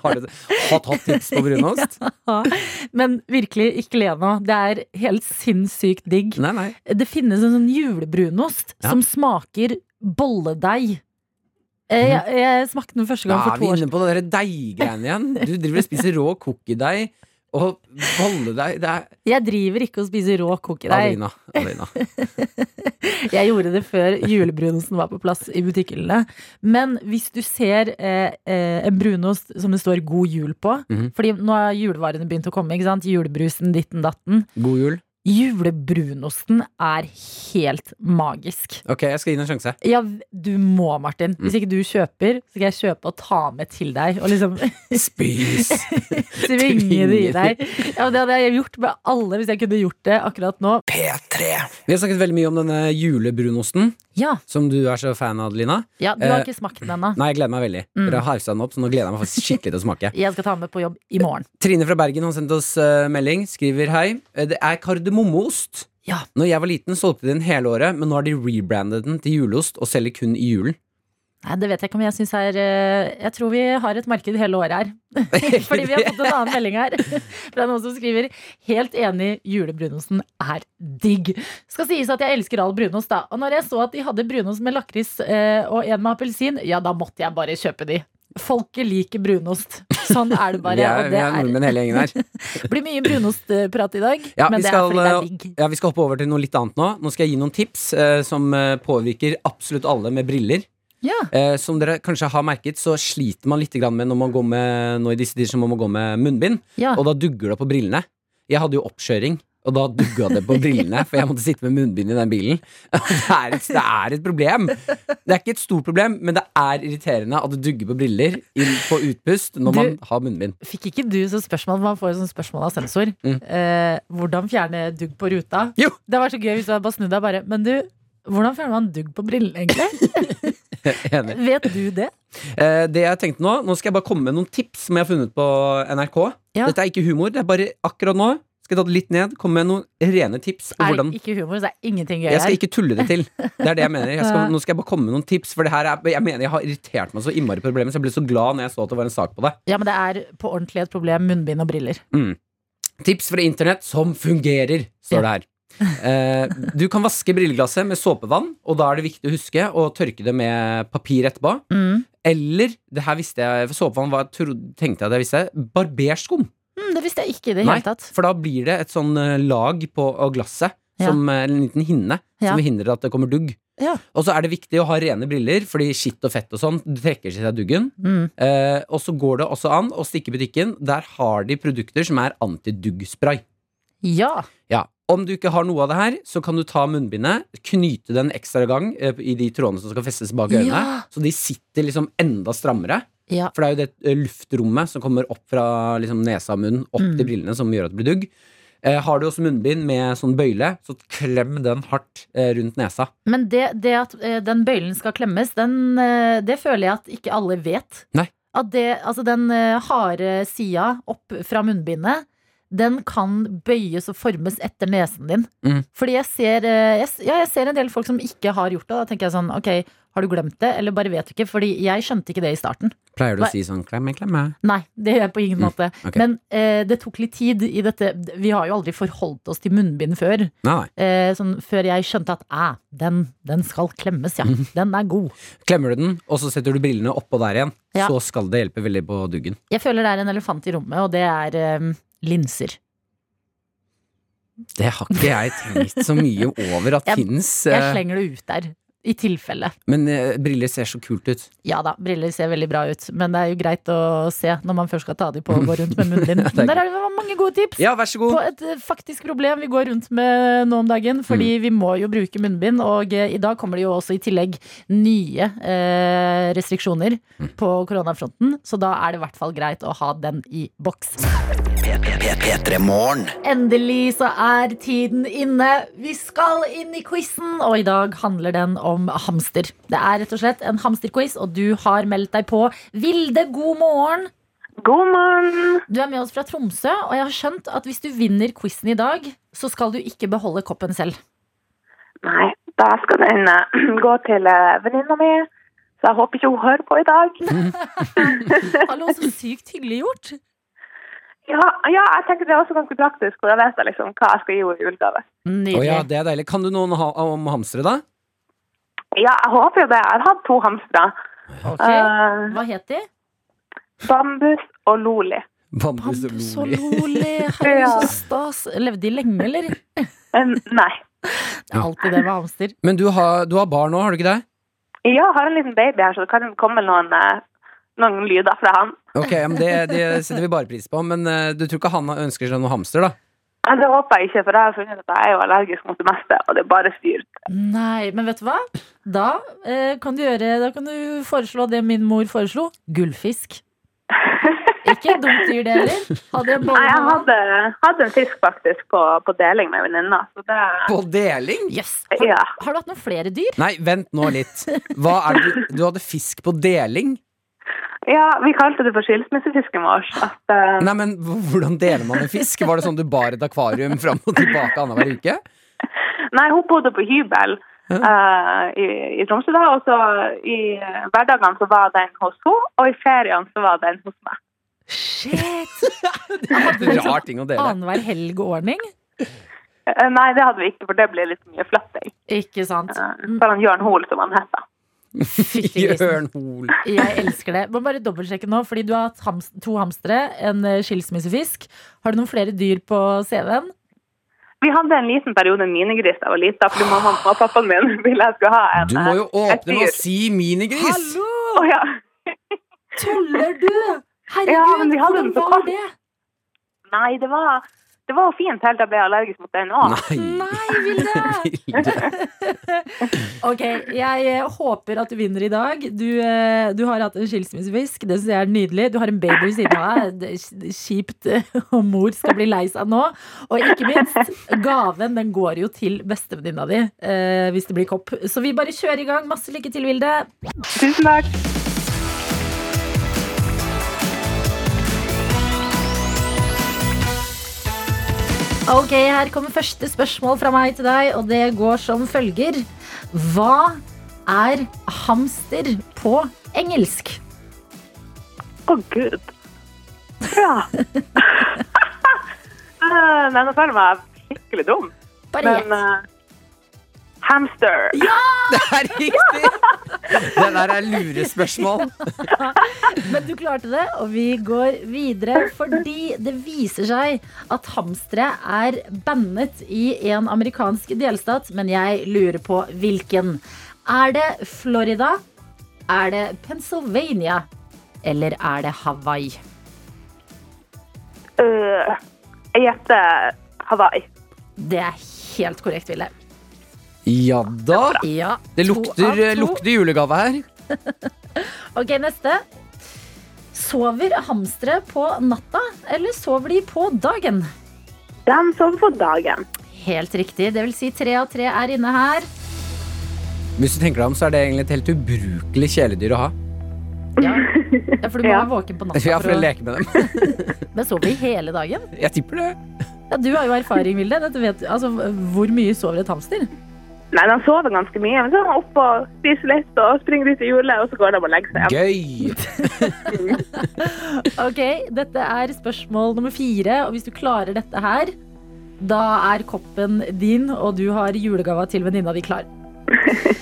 S3: Har du hatt, hot tips på brunost?
S2: Men virkelig, ikke le nå. Det er helt sinnssykt digg.
S3: Nei, nei.
S2: Det finnes en sånn julebrunost
S3: Ja.
S2: som smaker bolledeig. Jeg, jeg smakte den første gang
S3: Da
S2: for
S3: er
S2: to
S3: vi
S2: år siden.
S3: inne på der deiggreiene igjen. Du driver og spiser rå cookiedeig og bolledeig. Det er
S2: Jeg driver ikke og spiser rå cookie-deig.
S3: Alina. Adelina.
S2: Jeg gjorde det før julebrunosten var på plass i butikkhyllene. Men hvis du ser eh, eh, en brunost som det står 'God jul' på
S3: Mhm.
S2: Fordi nå har julevarene begynt å komme. ikke sant? Julebrusen, ditten datten.
S3: God jul.
S2: Julebrunosten er helt magisk.
S3: Ok, jeg skal gi den en sjanse.
S2: Ja, du må, Martin.
S3: Mm.
S2: Hvis ikke du kjøper, så skal jeg kjøpe og ta med til deg. Og liksom
S3: Spis!
S2: tvinge det i deg. Ja, det hadde jeg gjort med alle hvis jeg kunne gjort det akkurat nå.
S4: P3.
S3: Vi har snakket veldig mye om denne julebrunosten,
S2: Ja,
S3: som du er så fan av, Adelina.
S2: ja du har
S3: Eh,
S2: ikke smakt den ennå.
S3: Nei, jeg gleder meg veldig.
S2: Mm.
S3: Dere har hausa den opp, så nå gleder jeg meg faktisk skikkelig til å smake.
S2: Jeg skal ta den med på jobb i morgen.
S3: Trine fra Bergen har sendt oss eh, melding. Skriver hei. Eh, Det er kardemommeost.
S2: Ja.
S3: Når jeg var liten, solgte de den hele året, men nå har de rebrandet den til juleost og selger kun i julen.
S2: Nei, det vet jeg ikke om jeg syns er eh, Jeg tror vi har et marked hele året her. Fordi vi har fått en annen melding her fra noen som skriver Helt enig, julebrunosten er digg. Skal sies at jeg elsker all brunost, da. Og når jeg så at de hadde brunost med lakris eh, og en med appelsin, ja, da måtte jeg bare kjøpe de. Folket liker brunost. Sånn er det bare.
S3: vi er,
S2: og det
S3: er
S2: er,
S3: nordmenn hele gjengen her.
S2: blir mye brunostprat i dag,
S3: Ja,
S2: men det
S3: skal,
S2: er fordi det
S3: eh,
S2: er digg.
S3: Ja, Vi skal hoppe over til noe litt annet nå. Nå skal jeg gi noen tips eh, som eh, påvirker absolutt alle med briller.
S2: Ja.
S3: Eh, som dere kanskje har merket, så sliter man litt med når man går med Nå i disse tider så må man gå med munnbind,
S2: Ja.
S3: og da dugger det på brillene. Jeg hadde jo oppkjøring, og da dugga det på brillene, for jeg måtte sitte med munnbind i den bilen. Det er, et, det er et problem. Det er ikke et stort problem, men det er irriterende at det dugger på briller inn på utpust når
S2: Du-
S3: man har munnbind.
S2: Fikk ikke du sånn spørsmål Man får jo sånn spørsmål av sensor.
S3: Mm.
S2: Eh, hvordan fjerne dugg på ruta?
S3: Jo.
S2: Det var så gøy hvis du hadde bare snudd deg bare Men du, hvordan fjerner man dugg på brillene, egentlig?
S3: Enig.
S2: Vet du det?
S3: Eh, det jeg tenkte nå, nå skal jeg bare komme med noen tips som jeg har funnet på NRK.
S2: Ja.
S3: Dette er ikke humor, det er bare akkurat nå. Skal jeg ta det litt ned, komme med noen rene tips.
S2: Er
S3: hvordan
S2: ikke humor, så er ingenting gøy
S3: Jeg skal ikke tulle det til. Det er det jeg mener. Jeg skal, nå skal jeg bare komme med noen tips, for det her er, jeg mener jeg har irritert meg så innmari på problemet, så jeg ble så glad når jeg så at det var en sak på det.
S2: Ja, men det er på ordentlig et problem. Munnbind og briller.
S3: Tips fra internett som fungerer, står det her. Eh, du kan vaske brilleglasset med såpevann, og da er det viktig å huske å tørke det med papir etterpå.
S2: Mm.
S3: Eller, det her visste jeg, for såpevann var, tenkte jeg at jeg visste, barberskum.
S2: Mm, det visste jeg ikke i det
S3: Nei,
S2: hele tatt.
S3: For da blir det et sånn eh, lag på glasset,
S2: Ja.
S3: som eh, en liten hinne,
S2: Ja.
S3: som hindrer at det kommer dugg.
S2: Ja.
S3: Og så er det viktig å ha rene briller, fordi skitt og fett og sånn trekker seg duggen.
S2: Mm.
S3: Eh, og så går det også an å stikke i butikken. Der har de produkter som er antiduggspray.
S2: Ja.
S3: Ja. Om du ikke har noe av det her, så kan du ta munnbindet, knyte den ekstra gang eh, i de trådene som skal festes bak øynene,
S2: Ja.
S3: så de sitter liksom enda strammere.
S2: Ja.
S3: For det er jo det eh, luftrommet som kommer opp fra liksom, nesa og munnen opp
S2: Mm.
S3: til brillene, som gjør at det blir dugg. Eh, har du også munnbind med sånn bøyle, så klem den hardt eh, rundt nesa.
S2: Men det, det at eh, den bøylen skal klemmes, den, eh, det føler jeg at ikke alle vet.
S3: Nei.
S2: At det, altså den eh, harde sida opp fra munnbindet, den kan bøyes og formes etter nesen din.
S3: Mm.
S2: Fordi jeg ser, eh, jeg, ja, jeg ser en del folk som ikke har gjort det. Da tenker jeg sånn, ok, har du glemt det, eller bare vet du ikke? Fordi jeg skjønte ikke det i starten.
S3: Pleier du å si sånn klemme, klemme?
S2: Nei, det gjør jeg på ingen
S3: Mm,
S2: måte. Men eh, det tok litt tid i dette. Vi har jo aldri forholdt oss til munnbind før. Eh, sånn, før jeg skjønte at æ, den, den skal klemmes, ja.
S3: Mm.
S2: Den er god.
S3: Klemmer du den, og så setter du brillene oppå der igjen,
S2: Ja.
S3: så skal det hjelpe veldig på duggen.
S2: Jeg føler det er en elefant i rommet, og det er eh, linser.
S3: Det har ikke jeg tenkt så mye over at fins.
S2: Jeg slenger det ut der. I tilfelle.
S3: Men eh, briller ser så kult ut.
S2: Ja da, briller ser veldig bra ut, men det er jo greit å se når man først skal ta de på og gå rundt med munnbind. Der er det mange gode tips.
S3: Ja, vær så
S2: På et eh, faktisk problem vi går rundt med nå om dagen, fordi
S3: Mm.
S2: vi må jo bruke munnbind. Og eh, i dag kommer det jo også i tillegg nye eh, restriksjoner
S3: Mm.
S2: på koronafronten, så da er det i hvert fall greit å ha den i boks.
S4: P3 Morgen.
S2: Endelig så er tiden inne. Vi skal inn i quizen, og i dag handler den om hamster. Det er rett og slett en hamsterquiz, og du har meldt deg på. Vilde, god morgen!
S6: God morgen!
S2: Du er med oss fra Tromsø, og jeg har skjønt at hvis du vinner quizen i dag, så skal du ikke beholde koppen selv.
S6: Nei, da skal den eh, gå til uh, venninna mi, så jeg håper ikke hun hører på i dag.
S2: Hallo, så sykt hyggelig gjort.
S6: Ja, ja, jeg tenker det er også ganske praktisk, for da vet jeg liksom hva jeg skal gi henne i julegave.
S3: Å ja, det er deilig. Kan du noen ha om hamstere, da?
S6: Ja, jeg håper jo det. Jeg har hatt to hamstere.
S2: Ok,
S6: Eh,
S2: Hva het de?
S6: bambus og Loli.
S3: Bambus og
S2: Bambus og
S3: loli.
S2: loli. Herregud,
S6: Ja.
S2: så stas. Levde de lenge, eller?
S6: Eh, nei.
S2: Det er alltid det med hamster.
S3: Men du har, du har barn nå, har du ikke det?
S6: Ja, jeg har en liten baby her, så det kan komme noen, eh, noen lyder fra han.
S3: Ok, men det, det setter vi bare pris på. Men eh, du tror ikke han ønsker seg noen hamster, da?
S6: Ja, det håper jeg ikke, for jeg har funnet at jeg er jo allergisk mot det meste, og det er bare styrt.
S2: Nei, men vet du hva? Da, eh, kan du gjøre, da kan du foreslå det min mor foreslo. Gullfisk. Ikke dumt dyr, det heller. Hadde jeg,
S6: Nei, jeg hadde, hadde en fisk faktisk på, på deling med venninna, det
S3: På deling?
S2: Yes. Har,
S6: Ja.
S2: har du hatt noen flere dyr?
S3: Nei, vent nå litt. Hva er det du, du hadde fisk på deling?
S6: Ja, vi kalte det for skilsmissefisken vår. At, eh,
S3: Nei, men Hvordan deler man en fisk? Var det sånn du bar et akvarium fram og tilbake annenhver uke?
S6: nei, hun bodde på hybel uh, i, i Tromsø da, og så i hverdagene så var den hos henne, og i feriene så var den hos meg.
S2: Shit!
S3: Det er en rar ting å dele.
S2: Annenhver helg-ordning?
S6: Eh, nei, det hadde vi ikke, for det ble litt mye flatting.
S2: Ikke sant?
S6: Uh, for han Jørn Hoel, som han heter.
S2: Fytti grisen.
S3: Jørn Hoel.
S2: Jeg elsker det. Må bare dobbeltsjekke nå, fordi du har hatt hams to hamstere, en eh, skilsmissefisk. Har du noen flere dyr på CV-en?
S6: Vi hadde en liten periode minigris da jeg var lita, fordi mamma og pappaen min ville jeg skulle ha en
S3: Du må jo
S6: eh,
S3: åpne med og si minigris!
S6: Å, ja.
S2: Tuller du? Herregud,
S6: Ja, men vi hadde
S2: hvordan var det?
S6: Nei, det var, det var jo fint helt til jeg ble allergisk mot DNA.
S3: Nei.
S2: Nei, Vilde! Ok, jeg eh, håper at du vinner i dag. Du, eh, du har hatt en skilsmissefisk. Det syns jeg er nydelig. Du har en baby ved siden av deg. Kjipt og om mor skal bli lei seg nå. Og ikke minst, gaven den går jo til bestevenninna di eh, hvis det blir kopp. Så vi bare kjører i gang. Masse lykke til, Vilde.
S6: Tusen takk.
S2: Ok, her kommer første spørsmål fra meg til deg, og det går som følger. Hva er hamster på engelsk?
S6: Å, gud. Ja. Eh, Nei, nå føler jeg meg skikkelig dum.
S2: Bare
S6: Men
S2: gjett.
S6: Hamster.
S3: Det er riktig! Det der er lurespørsmål.
S2: Men du klarte det, og vi går videre fordi det viser seg at hamstere er bannet i en amerikansk delstat, men jeg lurer på hvilken. Er det Florida? Er det Pennsylvania? Eller er det Hawaii?
S6: Uh, jeg gjetter Hawaii.
S2: Det er helt korrekt, Ville.
S3: Ja da.
S2: Ja,
S3: Det lukter, lukter julegave her.
S2: Ok, neste. Sover hamstere på natta, eller sover de på dagen?
S6: De sover på dagen.
S2: Helt riktig. Det vil si tre av tre er inne her.
S3: Hvis du tenker deg om, så er det egentlig et helt ubrukelig kjæledyr å ha.
S2: Ja, ja for du må
S6: Ja.
S2: være våken på natta.
S3: Ja, for å... leke med dem.
S2: Men sover de hele dagen?
S3: Jeg tipper det.
S2: Ja, Du har jo erfaring, Vilde. Altså, hvor mye sover et hamster?
S6: Nei, de sover ganske mye. Men så er de oppe og spiser litt og springer ut i hjulet, og så går de og legger seg igjen.
S3: Gøy!
S2: Ok, Dette er spørsmål nummer fire, og hvis du klarer dette her, da er koppen din, og du har julegava til venninna di klar.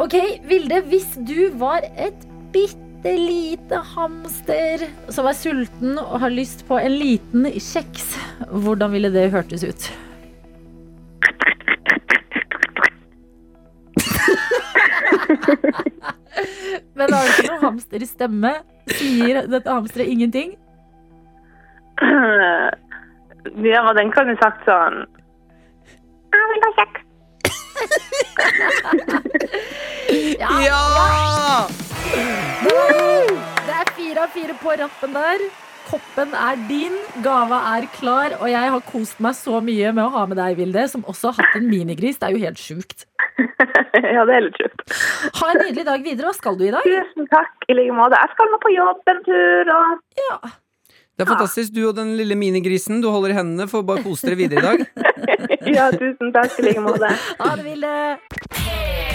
S2: Ok, Vilde, hvis du var et bitte lite hamster som er sulten og har lyst på en liten kjeks, hvordan ville det hørtes ut? Men har du ikke noen hamster i stemme? Sier dette hamsteret ingenting?
S6: Ja, den kan du sagt sånn Jeg vil ha kjeks.
S3: ja! ja!
S2: Det er fire av fire på rappen der. Koppen er din, gava er klar, og jeg har kost meg så mye med å ha med deg, Vilde, som også har hatt en minigris. Det er jo helt sjukt.
S6: Ja, det er litt sjukt.
S2: Ha en nydelig dag videre. Hva skal du i dag?
S6: Tusen takk i like måte. Jeg skal nå på jobb en tur, og
S2: Ja.
S3: Det er fantastisk. Du og den lille minigrisen du holder i hendene, får bare kose dere videre i dag.
S6: ja, tusen takk i like måte.
S2: Ha det, Vilde.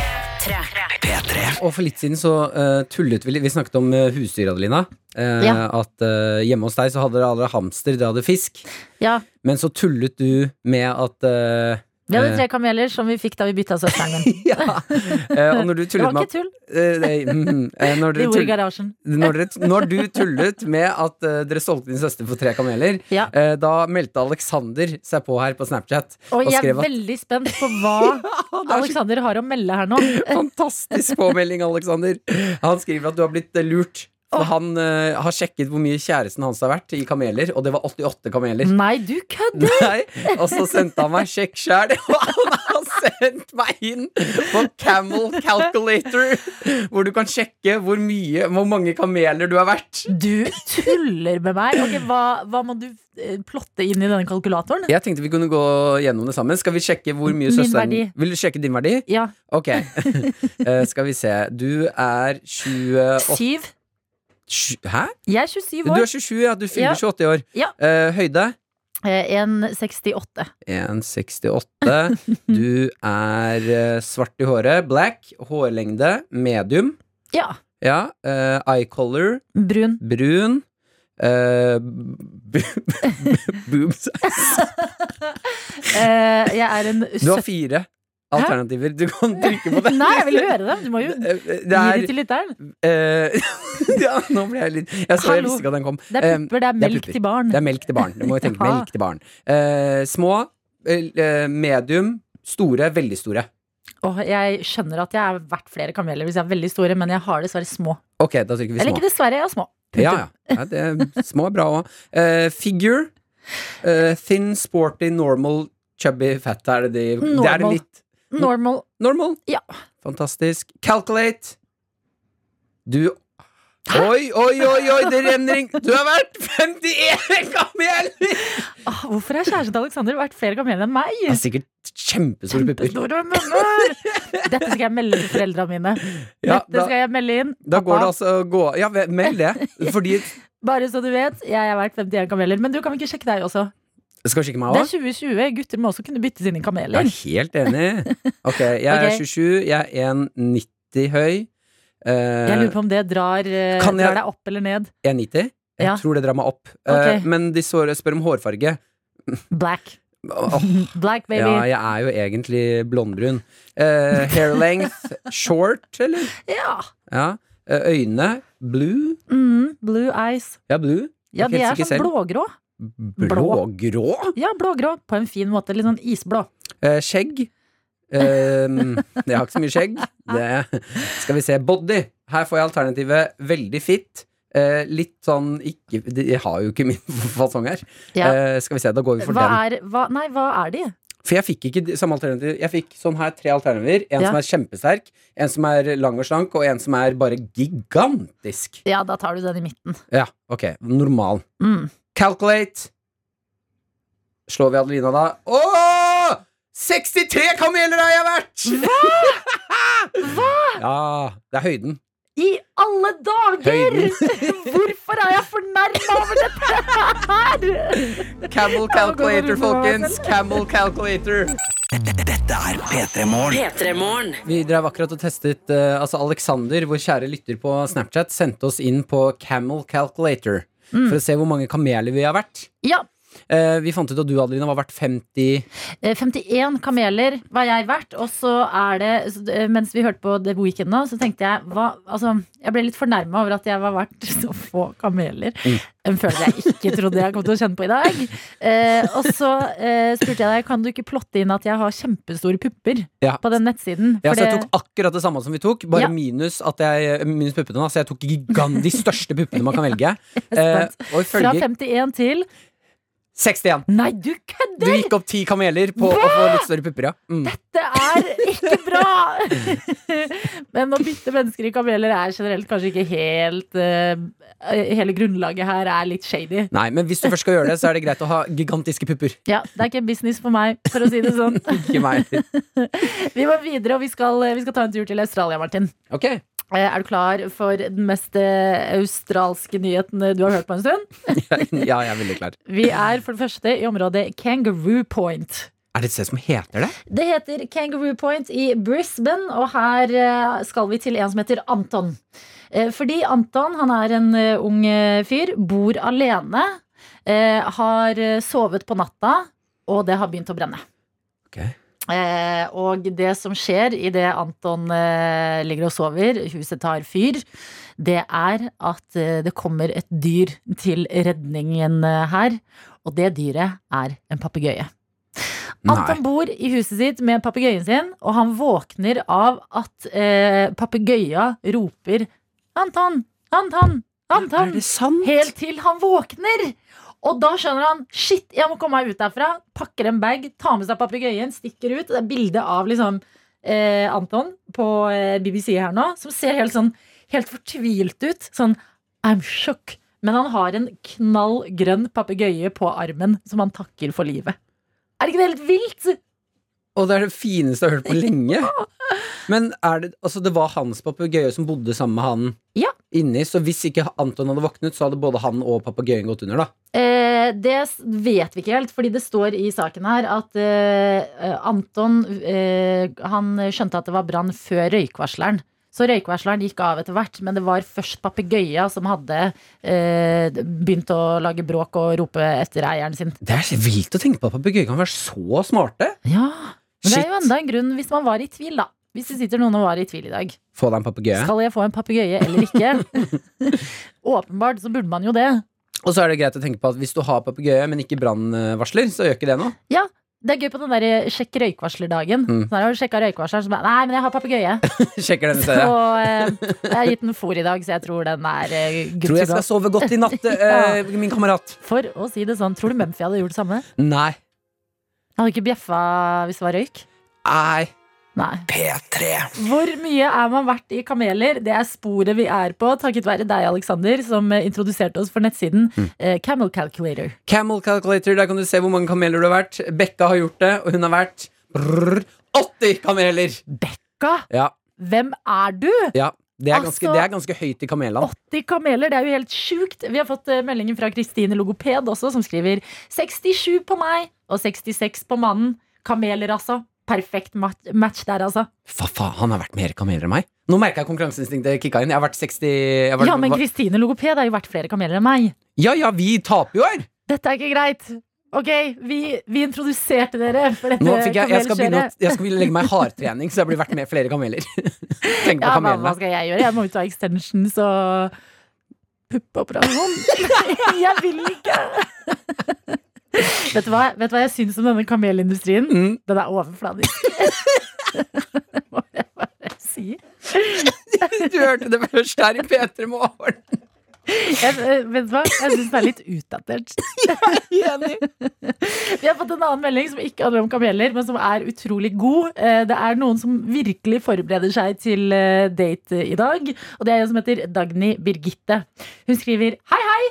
S3: Og for litt siden så uh, tullet vi litt Vi snakket om uh, husdyr, Adelina. Uh,
S2: Ja.
S3: At uh, hjemme hos deg så hadde dere aldri hamster, dere hadde fisk.
S2: Ja,
S3: Men så tullet du med at eh,
S2: vi hadde tre kameler som vi fikk da vi bytta søsteren min.
S3: Ja. Eh, og når du
S2: Det var ikke tull.
S3: eh, mm, eh, når,
S2: De
S3: dere tull,
S2: garasjen.
S3: når, dere, når du tullet med at eh, dere solgte din søster for tre kameler,
S2: Ja.
S3: eh, da meldte Alexander seg på her på Snapchat.
S2: Og jeg er
S3: at-
S2: veldig spent på hva
S3: er
S2: Alexander har å melde her nå.
S3: Fantastisk påmelding, Alexander. Han skriver at du har blitt eh, lurt. For han uh, har sjekket hvor mye kjæresten hans har vært i kameler, og det var 88 kameler.
S2: Nei, du kødder!
S3: Nei, Og så sendte han meg sjekk sjæl, og han har sendt meg inn på Camel Calculator, hvor du kan sjekke hvor mye, hvor mange kameler du har vært.
S2: Du tuller med meg. Okay, hva, hva må du eh, plotte inn i denne kalkulatoren?
S3: Jeg tenkte vi kunne gå gjennom det sammen. Skal vi sjekke hvor mye
S2: Min
S3: søsteren
S2: verdi.
S3: Vil du sjekke din verdi?
S2: Ja.
S3: Ok. Uh, skal vi se. Du er 28
S2: Syv.
S3: Hæ?
S2: Jeg er 27 år.
S3: Du er 27, ja. Du fyller
S2: Ja.
S3: 28 i år.
S2: Ja.
S3: Uh, høyde?
S2: Eh, 1,68.
S3: 1,68. Du er eh, svart i håret. Black. Hårlengde medium.
S2: Ja.
S3: Ja. Uh, eye color
S2: Brun.
S3: brun. Uh, boob size.
S2: Eh, jeg er en
S3: Du har fire alternativer. Du kan trykke på det.
S2: Nei, jeg vil høre dem. Du må jo
S3: Eh,
S2: gi
S3: Det
S2: det
S3: er
S2: til lytteren.
S3: Uh, Ja, nå ble jeg litt Jeg så jeg visste ikke at den kom.
S2: Det er
S3: Eh,
S2: pupper, det er
S3: det er
S2: melk til barn.
S3: Det er melk til barn. Du må jo tenke melk til barn. Uh, små, uh, medium, store, veldig store.
S2: Åh, jeg skjønner at jeg er verdt flere kameler hvis jeg er veldig store, men jeg har dessverre små.
S3: Ok, da trykker vi
S2: Eller
S3: små.
S2: ikke dessverre, jeg har små.
S3: Ja, ja. ja det, små er bra òg. figure. eh, thin, sporty, normal, chubby, fat. Er det de Det er det litt
S2: Normal.
S3: Normal.
S2: Ja.
S3: Fantastisk. Calculate. Du Oi, oi, oi, oi, det renner inn Du har vært 51 kameler!
S2: Åh, hvorfor har kjæresten til Alexander vært flere kameler enn meg?
S3: Det er sikkert kjempestore pupper.
S2: Dette skal jeg melde til foreldrene mine.
S3: Ja,
S2: Dette
S3: da,
S2: skal jeg melde inn.
S3: da går det
S2: altså
S3: altså gå, Ja, meld det. Fordi
S2: Bare så du vet, jeg har vært 51 kameler. Men du kan vi ikke sjekke deg også?
S3: Skal vi sjekke meg
S2: Det er 2020. Gutter må også kunne bytte sine
S3: Jeg
S2: kameler.
S3: er helt enig. Ok, jeg er
S2: Ok.
S3: 27, jeg er 1,90 høy. Uh,
S2: Jeg lurer på om det drar, eh,
S3: jeg-
S2: drar deg opp eller ned.
S3: 1,90? Jeg
S2: Ja.
S3: tror det drar meg opp.
S2: Okay.
S3: Uh, men de spør, spør om hårfarge.
S2: Black.
S3: Oh.
S2: Black, baby.
S3: ja, jeg er jo egentlig blondbrun. Uh, hair length short, eller?
S2: Ja.
S3: Ja. Eh, øyne blue.
S2: Mm, blue eyes.
S3: Ja, blue.
S2: Ja, de er sånn blågrå.
S3: Blågrå?
S2: Ja, blågrå. På en fin måte. Litt sånn isblå.
S3: Eh, skjegg. Eh, jeg har ikke så mye skjegg. Det, skal vi se. Body. Her får jeg alternativet veldig fit. Eh, litt sånn ikke De har jo ikke min fasong her.
S2: Ja.
S3: Eh, skal vi se, da går vi for
S2: Hva
S3: den.
S2: er, hva, nei, hva er de?
S3: For jeg fikk ikke samme alternativ. Jeg fikk sånn her tre alternativer. En
S2: Ja.
S3: som er kjempesterk, en som er lang og slank, og en som er bare gigantisk.
S2: Ja, da tar du den i midten.
S3: Ja, ok. Normal.
S2: Mm.
S3: Calculate. Slår vi Adelina da? Åh! 63 kameler har jeg vært! Hva?! Hva? Ja, det er høyden.
S2: I alle dager!
S3: Høyden.
S2: Hvorfor er jeg fornærma over dette her?
S3: Camel calculator, folkens. Camel calculator.
S4: Dette er P3 Morgen.
S3: Vi drev akkurat og testet uh, Altså Alexander, vår kjære lytter på Snapchat, sendte oss inn på Camel calculator. For å se hvor mange kameler vi har vært.
S2: Ja,
S3: vi fant ut at du, Adelina, var verdt 50
S2: Eh, 51 kameler var jeg verdt, og så er det eh, Mens vi hørte på The Weeknd nå, så tenkte jeg hva, altså, Jeg ble litt fornærma over at jeg var verdt så få kameler.
S3: Mm.
S2: En følelse jeg ikke trodde jeg kom til å kjenne på i dag. Eh, og så eh, spurte jeg deg Kan du ikke plotte inn at jeg har kjempestore pupper
S3: Ja.
S2: på den nettsiden.
S3: Ja, så jeg tok akkurat det samme som vi tok, bare
S2: Ja.
S3: minus, at jeg, minus puppene. Så jeg tok gigant, de største puppene man kan velge. Eh,
S2: Fra 51 til
S3: 61.
S2: Nei, du kødder!
S3: Du gikk opp ti kameler på å få litt større pupper, ja. Mm.
S2: Dette er ikke bra! Men å bytte mennesker i kameler er generelt kanskje ikke helt uh, Hele grunnlaget her er litt shady.
S3: Nei, men hvis du først skal gjøre det, så er det greit å ha gigantiske pupper.
S2: Ja, Det er ikke en business for meg, for å si det sånn.
S3: Ikke meg.
S2: Vi må videre, og vi skal, vi skal ta en tur til Australia, Martin.
S3: Ok.
S2: Eh, Er du klar for den mest eh, australske nyheten du har hørt på en stund?
S3: Ja, jeg er veldig klar.
S2: Vi er for det første i området Kangaroo Point.
S3: Er det et sted som heter det?
S2: Det heter Kangaroo Point i Brisbane, og her eh, skal vi til en som heter Anton. Eh, Fordi Anton han er en eh, ung eh, fyr, bor alene, eh, har eh, sovet på natta, og det har begynt å brenne.
S3: Ok.
S2: Eh, og det som skjer idet Anton eh, ligger og sover, huset tar fyr, det er at eh, det kommer et dyr til redningen eh, her. Og det dyret er en papegøye. Anton bor i huset sitt med papegøyen sin, og han våkner av at eh, papegøya roper 'Anton! Anton! Anton!'
S3: Er det sant?
S2: Helt til han våkner! Og da skjønner han shit, jeg må komme meg ut derfra. Pakker en bag, tar med seg papegøyen, stikker ut. Det er bilde av liksom eh, Anton på eh, BBC her nå, som ser helt sånn helt fortvilt ut. Sånn I'm shook. Men han har en knall grønn papegøye på armen som han takker for livet. Er ikke det helt vilt?
S3: Og det er det fineste jeg har hørt på lenge. Men er det, altså det var hans papegøye som bodde sammen med han
S2: Ja.
S3: inni, så hvis ikke Anton hadde våknet, så hadde både han og papegøyen gått under, da.
S2: Eh, det vet vi ikke helt, fordi det står i saken her at eh, Anton eh, Han skjønte at det var brann før røykvarsleren. Så røykvarsleren gikk av etter hvert, men det var først papegøya som hadde eh, begynt å lage bråk og rope etter eieren sin.
S3: Det er så vilt å tenke på at papegøyer kan være så smarte.
S2: Ja, Men det er jo enda en grunn hvis man var i tvil, da. Hvis det sitter noen og var i tvil i dag.
S3: Få deg en papegøye.
S2: Skal jeg få en papegøye eller ikke? Åpenbart så burde man jo det.
S3: Og så er det greit å tenke på at hvis du har papegøye, men ikke brannvarsler, så gjør ikke det noe.
S2: Ja, Det er gøy på den der sjekk røykvarslerdagen.
S3: Mm.
S2: Så har du sjekka røykvarsleren, så bare Nei, men jeg har papegøye.
S3: Sjekker den i
S2: Så eh, jeg har gitt den fôr i dag, så jeg tror den er eh, good
S3: Tror jeg skal sove godt i natt, eh, min kamerat.
S2: For å si det sånn, tror du Mumphy hadde gjort det samme?
S3: Nei.
S2: Han hadde ikke bjeffa hvis det var røyk?
S3: Nei.
S2: Nei.
S4: P3.
S2: Hvor mye er man verdt i kameler? Det er sporet vi er på, takket være deg, Alexander, som eh, introduserte oss for nettsiden
S3: Mm.
S2: eh, Camel Calculator.
S3: Camel Calculator, der kan du se hvor mange kameler du har vært. Bekka har gjort det, og hun har vært brrr, 80 kameler!
S2: Bekka,
S3: Ja,
S2: hvem er du?
S3: ja. Det er, ganske,
S2: Altså-
S3: det er ganske høyt i kamelene.
S2: 80 kameler, det er jo helt sjukt. Vi har fått meldingen fra Kristine Logoped også, som skriver 67 på meg og 66 på mannen. Kameler, altså. Perfekt match der, altså.
S3: Fa faen, han har vært mer kameler enn meg. Nå merker jeg konkurranseinstinktet kicka inn. Jeg har vært 60 har vært,
S2: Ja, men Kristine Logoped har jo vært flere kameler enn meg.
S3: ja, ja, vi taper jo her!
S2: Dette er ikke greit. Ok, vi, vi introduserte dere for dette
S3: Nå fikk jeg, jeg, skal begynne, å- jeg skal legge meg hardtrening, så jeg blir vært med flere kameler. Tenk på
S2: Ja, hva, hva skal jeg gjøre? Jeg må ut av extensions og puppeoperasjon. jeg vil ikke! Vet du, hva, vet du hva jeg syns om denne kamelindustrien?
S3: Mm.
S2: Den er overfladisk. må jeg bare si.
S3: Du hørte det først her i P3 Morgen.
S2: Jeg, eh, vet du hva? Jeg syns den er litt utdatert.
S3: Enig.
S2: Vi har fått en annen melding som ikke handler om kameler, men som er utrolig god. Eh, Det er noen som virkelig forbereder seg til eh, date i dag. Og det er en som heter Dagny Birgitte. Hun skriver Hei, hei!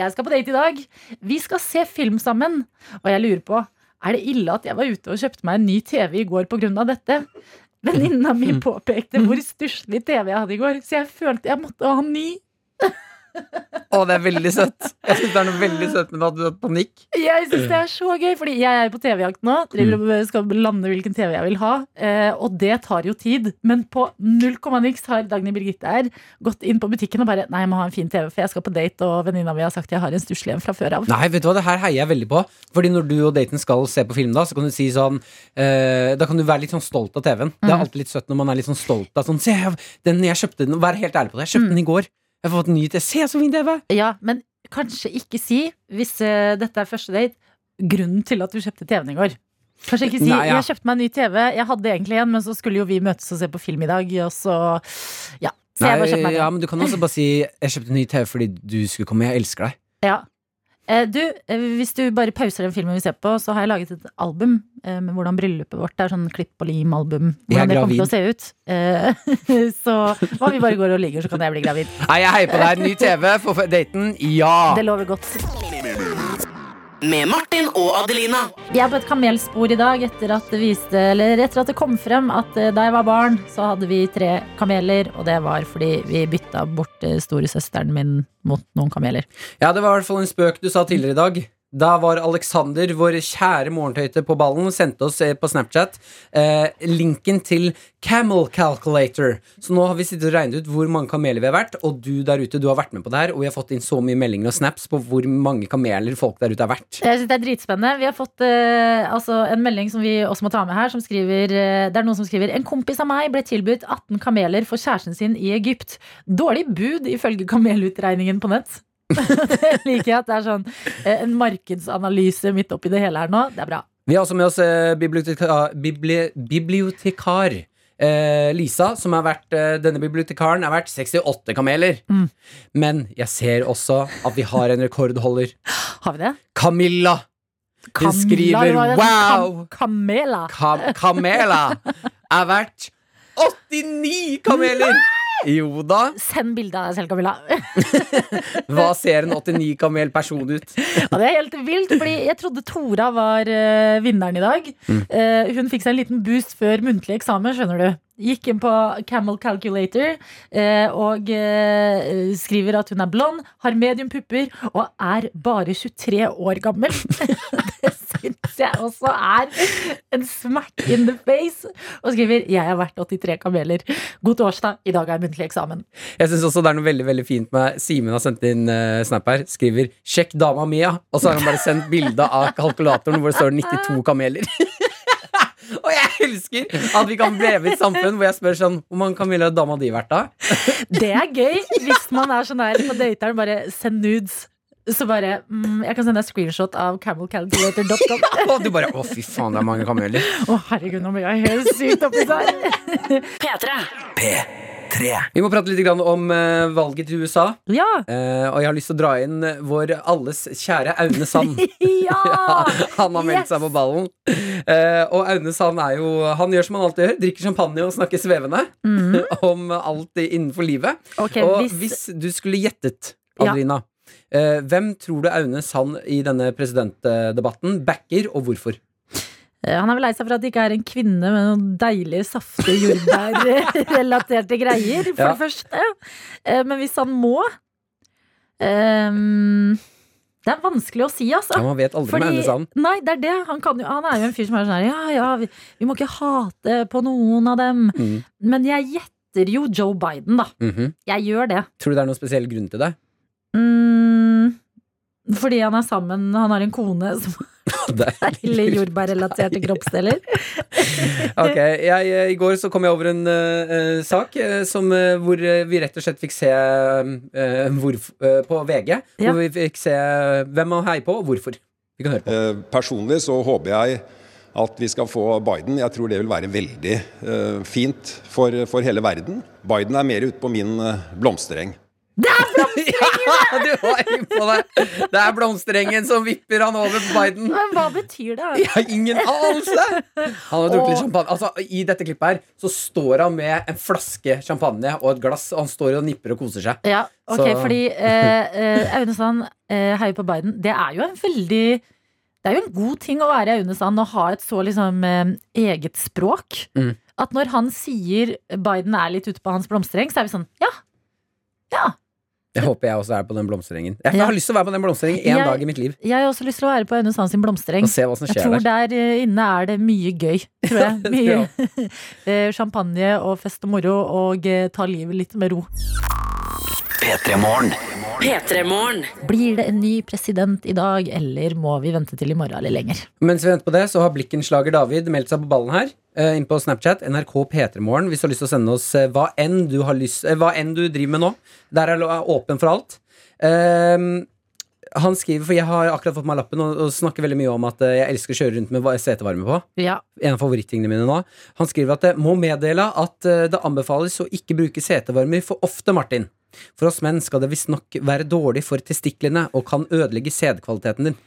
S2: Jeg skal på date i dag. Vi skal se film sammen. Og jeg lurer på Er det ille at jeg var ute og kjøpte meg en ny TV i går pga. dette? Venninna mi påpekte hvor stusslig TV jeg hadde i går, så jeg følte jeg måtte ha en ny.
S3: Å, det er veldig søtt. Jeg syns det er noe veldig søtt med at du har panikk.
S2: Jeg syns det er så gøy, fordi jeg er på TV-jakt nå. Driver og skal lande hvilken TV jeg vil ha. Eh, og det tar jo tid. Men på null komma niks har Dagny Birgitte her gått inn på butikken og bare Nei, jeg må ha en fin TV, for jeg skal på date, og venninna mi har sagt jeg har en stusslig en fra før av.
S3: Nei, vet du hva, det her heier jeg veldig på. Fordi når du og daten skal se på film, da Så kan du si sånn eh, Da kan du være litt sånn stolt av TV-en. Det er alltid litt søtt når man er litt sånn stolt av sånn Se, jeg- den jeg kjøpte den. Vær helt ærlig på det. Jeg kjøpte den i går. Jeg har fått en ny TV. Se så fin TV!
S2: Ja, men kanskje ikke si, hvis uh, dette er første date, grunnen til at du kjøpte TV-en i går. Kanskje ikke si
S3: Nei, ja.
S2: 'jeg kjøpte meg en ny TV', jeg hadde egentlig en, men så skulle jo vi møtes og se på film i dag, og så Ja. Så en.
S3: ja, men du kan også bare si 'jeg kjøpte en ny TV fordi du skulle komme'. Jeg elsker deg.
S2: Ja. Eh, Du, eh, hvis du bare pauser den filmen vi ser på, så har jeg laget et album eh, med hvordan bryllupet vårt er. Sånn klipp og lim-album. Hvordan det kommer til å se ut. Eh, Så hva om vi bare går og ligger, så kan jeg bli gravid.
S3: Nei, jeg heier på deg. Ny TV for daten. Ja!
S2: Det lover godt.
S4: Med Martin og Adelina.
S2: Vi er på et kamelspor i dag etter at det viste Eller etter at det kom frem at eh, da jeg var barn, så hadde vi tre kameler, og det var fordi vi bytta bort eh, storesøsteren min mot noen kameler.
S3: Ja, det var i hvert fall en spøk du sa tidligere i dag. Da var Alexander, vår kjære morgentøyte på ballen, sendte oss eh, på Snapchat eh, linken til Camel Calculator. Så nå har vi sittet og regnet ut hvor mange kameler vi har vært, og du der ute, du har vært med på det her, og vi har fått inn så mye meldinger og snaps på hvor mange kameler folk der ute har vært.
S2: Jeg synes Det er dritspennende. Vi har fått eh, altså en melding som vi også må ta med her. Som skriver, eh, det er noen som skriver En kompis av meg ble tilbudt 18 kameler for kjæresten sin i Egypt. Dårlig bud ifølge kamelutregningen på nett. det liker jeg at det er sånn eh, en markedsanalyse midt oppi det hele her nå. Det er bra.
S3: Vi har også med oss eh, bibliotekar, bibli, bibliotekar eh, Lisa, som har vært eh, Denne bibliotekaren er verdt 68 kameler.
S2: Mm.
S3: Men jeg ser også at vi har en rekordholder.
S2: Har vi det?
S3: Camilla! Hun
S2: Kamla,
S3: skriver
S2: det.
S3: wow!
S2: Kam Kamela.
S3: Kam Kamela er verdt 89 kameler! Jo da.
S2: Send bilde av deg selv, Camilla.
S3: Hva ser en 89 kamel person ut?
S2: Ja, det er helt vilt, fordi jeg trodde Tora var uh, vinneren i dag. Eh, hun fikk seg en liten boost før muntlig eksamen, skjønner du. Gikk inn på Camel Calculator eh, og skriver at hun er blond, har medium pupper og er bare 23 år gammel. det syns jeg også er en smack in the face. Og skriver 'Jeg har vært 83 kameler'. God torsdag, i dag er muntlig eksamen.
S3: Jeg synes også det er noe veldig veldig fint med Simen har sendt inn uh, snap her. Skriver 'sjekk dama Mia', og så har han bare sendt bilde av kalkulatoren hvor det står 92 kameler. og jeg elsker at vi kan leve i et samfunn hvor jeg spør sånn Hvor mange kameler har dama di vært da?
S2: Det er gøy hvis man er sånn her på dateren, bare send nudes. Så bare mm, Jeg kan sende deg screenshot av camelcalculator.com.
S3: Og du bare 'å, fy faen, det er mange kameler'.
S2: Å, herregud, nå blir jeg helt sykt oppi seg.
S1: P3.
S4: P3.
S3: Vi må prate litt om eh, valget til USA.
S2: Ja.
S3: Eh, og jeg har lyst til å dra inn vår alles kjære Aune Sand.
S2: Ja!
S3: han har meldt
S2: Yes!
S3: seg på ballen. Eh, og Aune Sand er jo Han gjør som han alltid gjør. Drikker champagne og snakker svevende om alt innenfor livet.
S2: Okay,
S3: og
S2: hvis,
S3: hvis du skulle gjettet,
S2: Ja.
S3: Eh, hvem tror du Aune Sand i denne presidentdebatten backer, og hvorfor?
S2: Eh, Han er vel lei seg for at det ikke er en kvinne med noen deilige, saftige jordbærrelaterte greier, for
S3: Ja.
S2: det første. Eh, Men hvis han må um Det er vanskelig å si, altså.
S3: Ja, man vet aldri med Aune Sand.
S2: nei, det er det. Han, kan jo, han er jo en fyr som er sånn her Ja, ja, vi, vi må ikke hate på noen av dem.
S3: Mm.
S2: Men jeg gjetter jo Joe Biden, da.
S3: Mhm.
S2: Jeg gjør det.
S3: Tror du det er noen spesiell grunn til det?
S2: Mm, fordi han er sammen Han har en kone som
S3: har er-
S2: er jordbærrelaterte kroppsdeler.
S3: Ok, jeg, I går så kom jeg over en eh, sak eh, som, uh, hvor vi rett og slett fikk se uh, hvor, eh, på VG.
S2: Ja.
S3: Hvor vi fikk se hvem man heier på, og hvorfor. Vi kan høre på.
S7: Eh, Personlig så håper jeg at vi skal få Biden. Jeg tror det vil være veldig fint for, for hele verden. Biden er mer ute på min blomstereng.
S3: Det er blomstereng. du var inne på det! Det er blomsterengen som vipper han over på Biden.
S2: Men hva betyr det?
S3: Jeg har ingen anelse! Han har drukket litt champagne. Altså, I dette klippet her så står han med en flaske champagne og et glass, og han står og nipper og koser seg.
S2: Ja, ok,
S3: Så-
S2: fordi eh, eh, Aune Sand eh, heier på Biden. Det er jo en veldig Det er jo en god ting å være i Aune Sand og ha et så liksom eh, eget språk.
S3: Mm.
S2: At når han sier Biden er litt ute på hans blomstereng, så er vi sånn Ja. Ja.
S3: Jeg håper jeg også er på den blomsterengen. Jeg
S2: Ja.
S3: har lyst til å være på den blomsterengen en dag i mitt liv.
S2: Jeg har også lyst til å være på Aune Sand sin blomstereng.
S3: Og se hva som
S2: Jeg tror
S3: der.
S2: der eh, inne er det mye gøy, tror jeg. Mye eh, champagne og fest og moro, og eh, ta livet litt med ro.
S4: P3 Morgen.
S8: P3morgen.
S2: Blir det en ny president i dag, eller må vi vente til i morgen eller lenger?
S3: Mens vi venter på det, så har Blikkenslager David meldt seg på ballen her. Uh, inn på Snapchat, NRK P3morgen, hvis du har lyst til å sende oss eh, hva, enn du har lyst, eh, hva enn du driver med nå. Der er åpen for alt. Um, han skriver, for jeg har akkurat fått meg lappen og, og snakker veldig mye om at eh, jeg elsker å kjøre rundt med setevarme på.
S2: Ja.
S3: En av favorittingene mine nå. Han skriver at det må meddele at eh, det anbefales å ikke bruke setevarmer for ofte, Martin. For oss menn skal det visstnok være dårlig for testiklene og kan ødelegge sædkvaliteten din.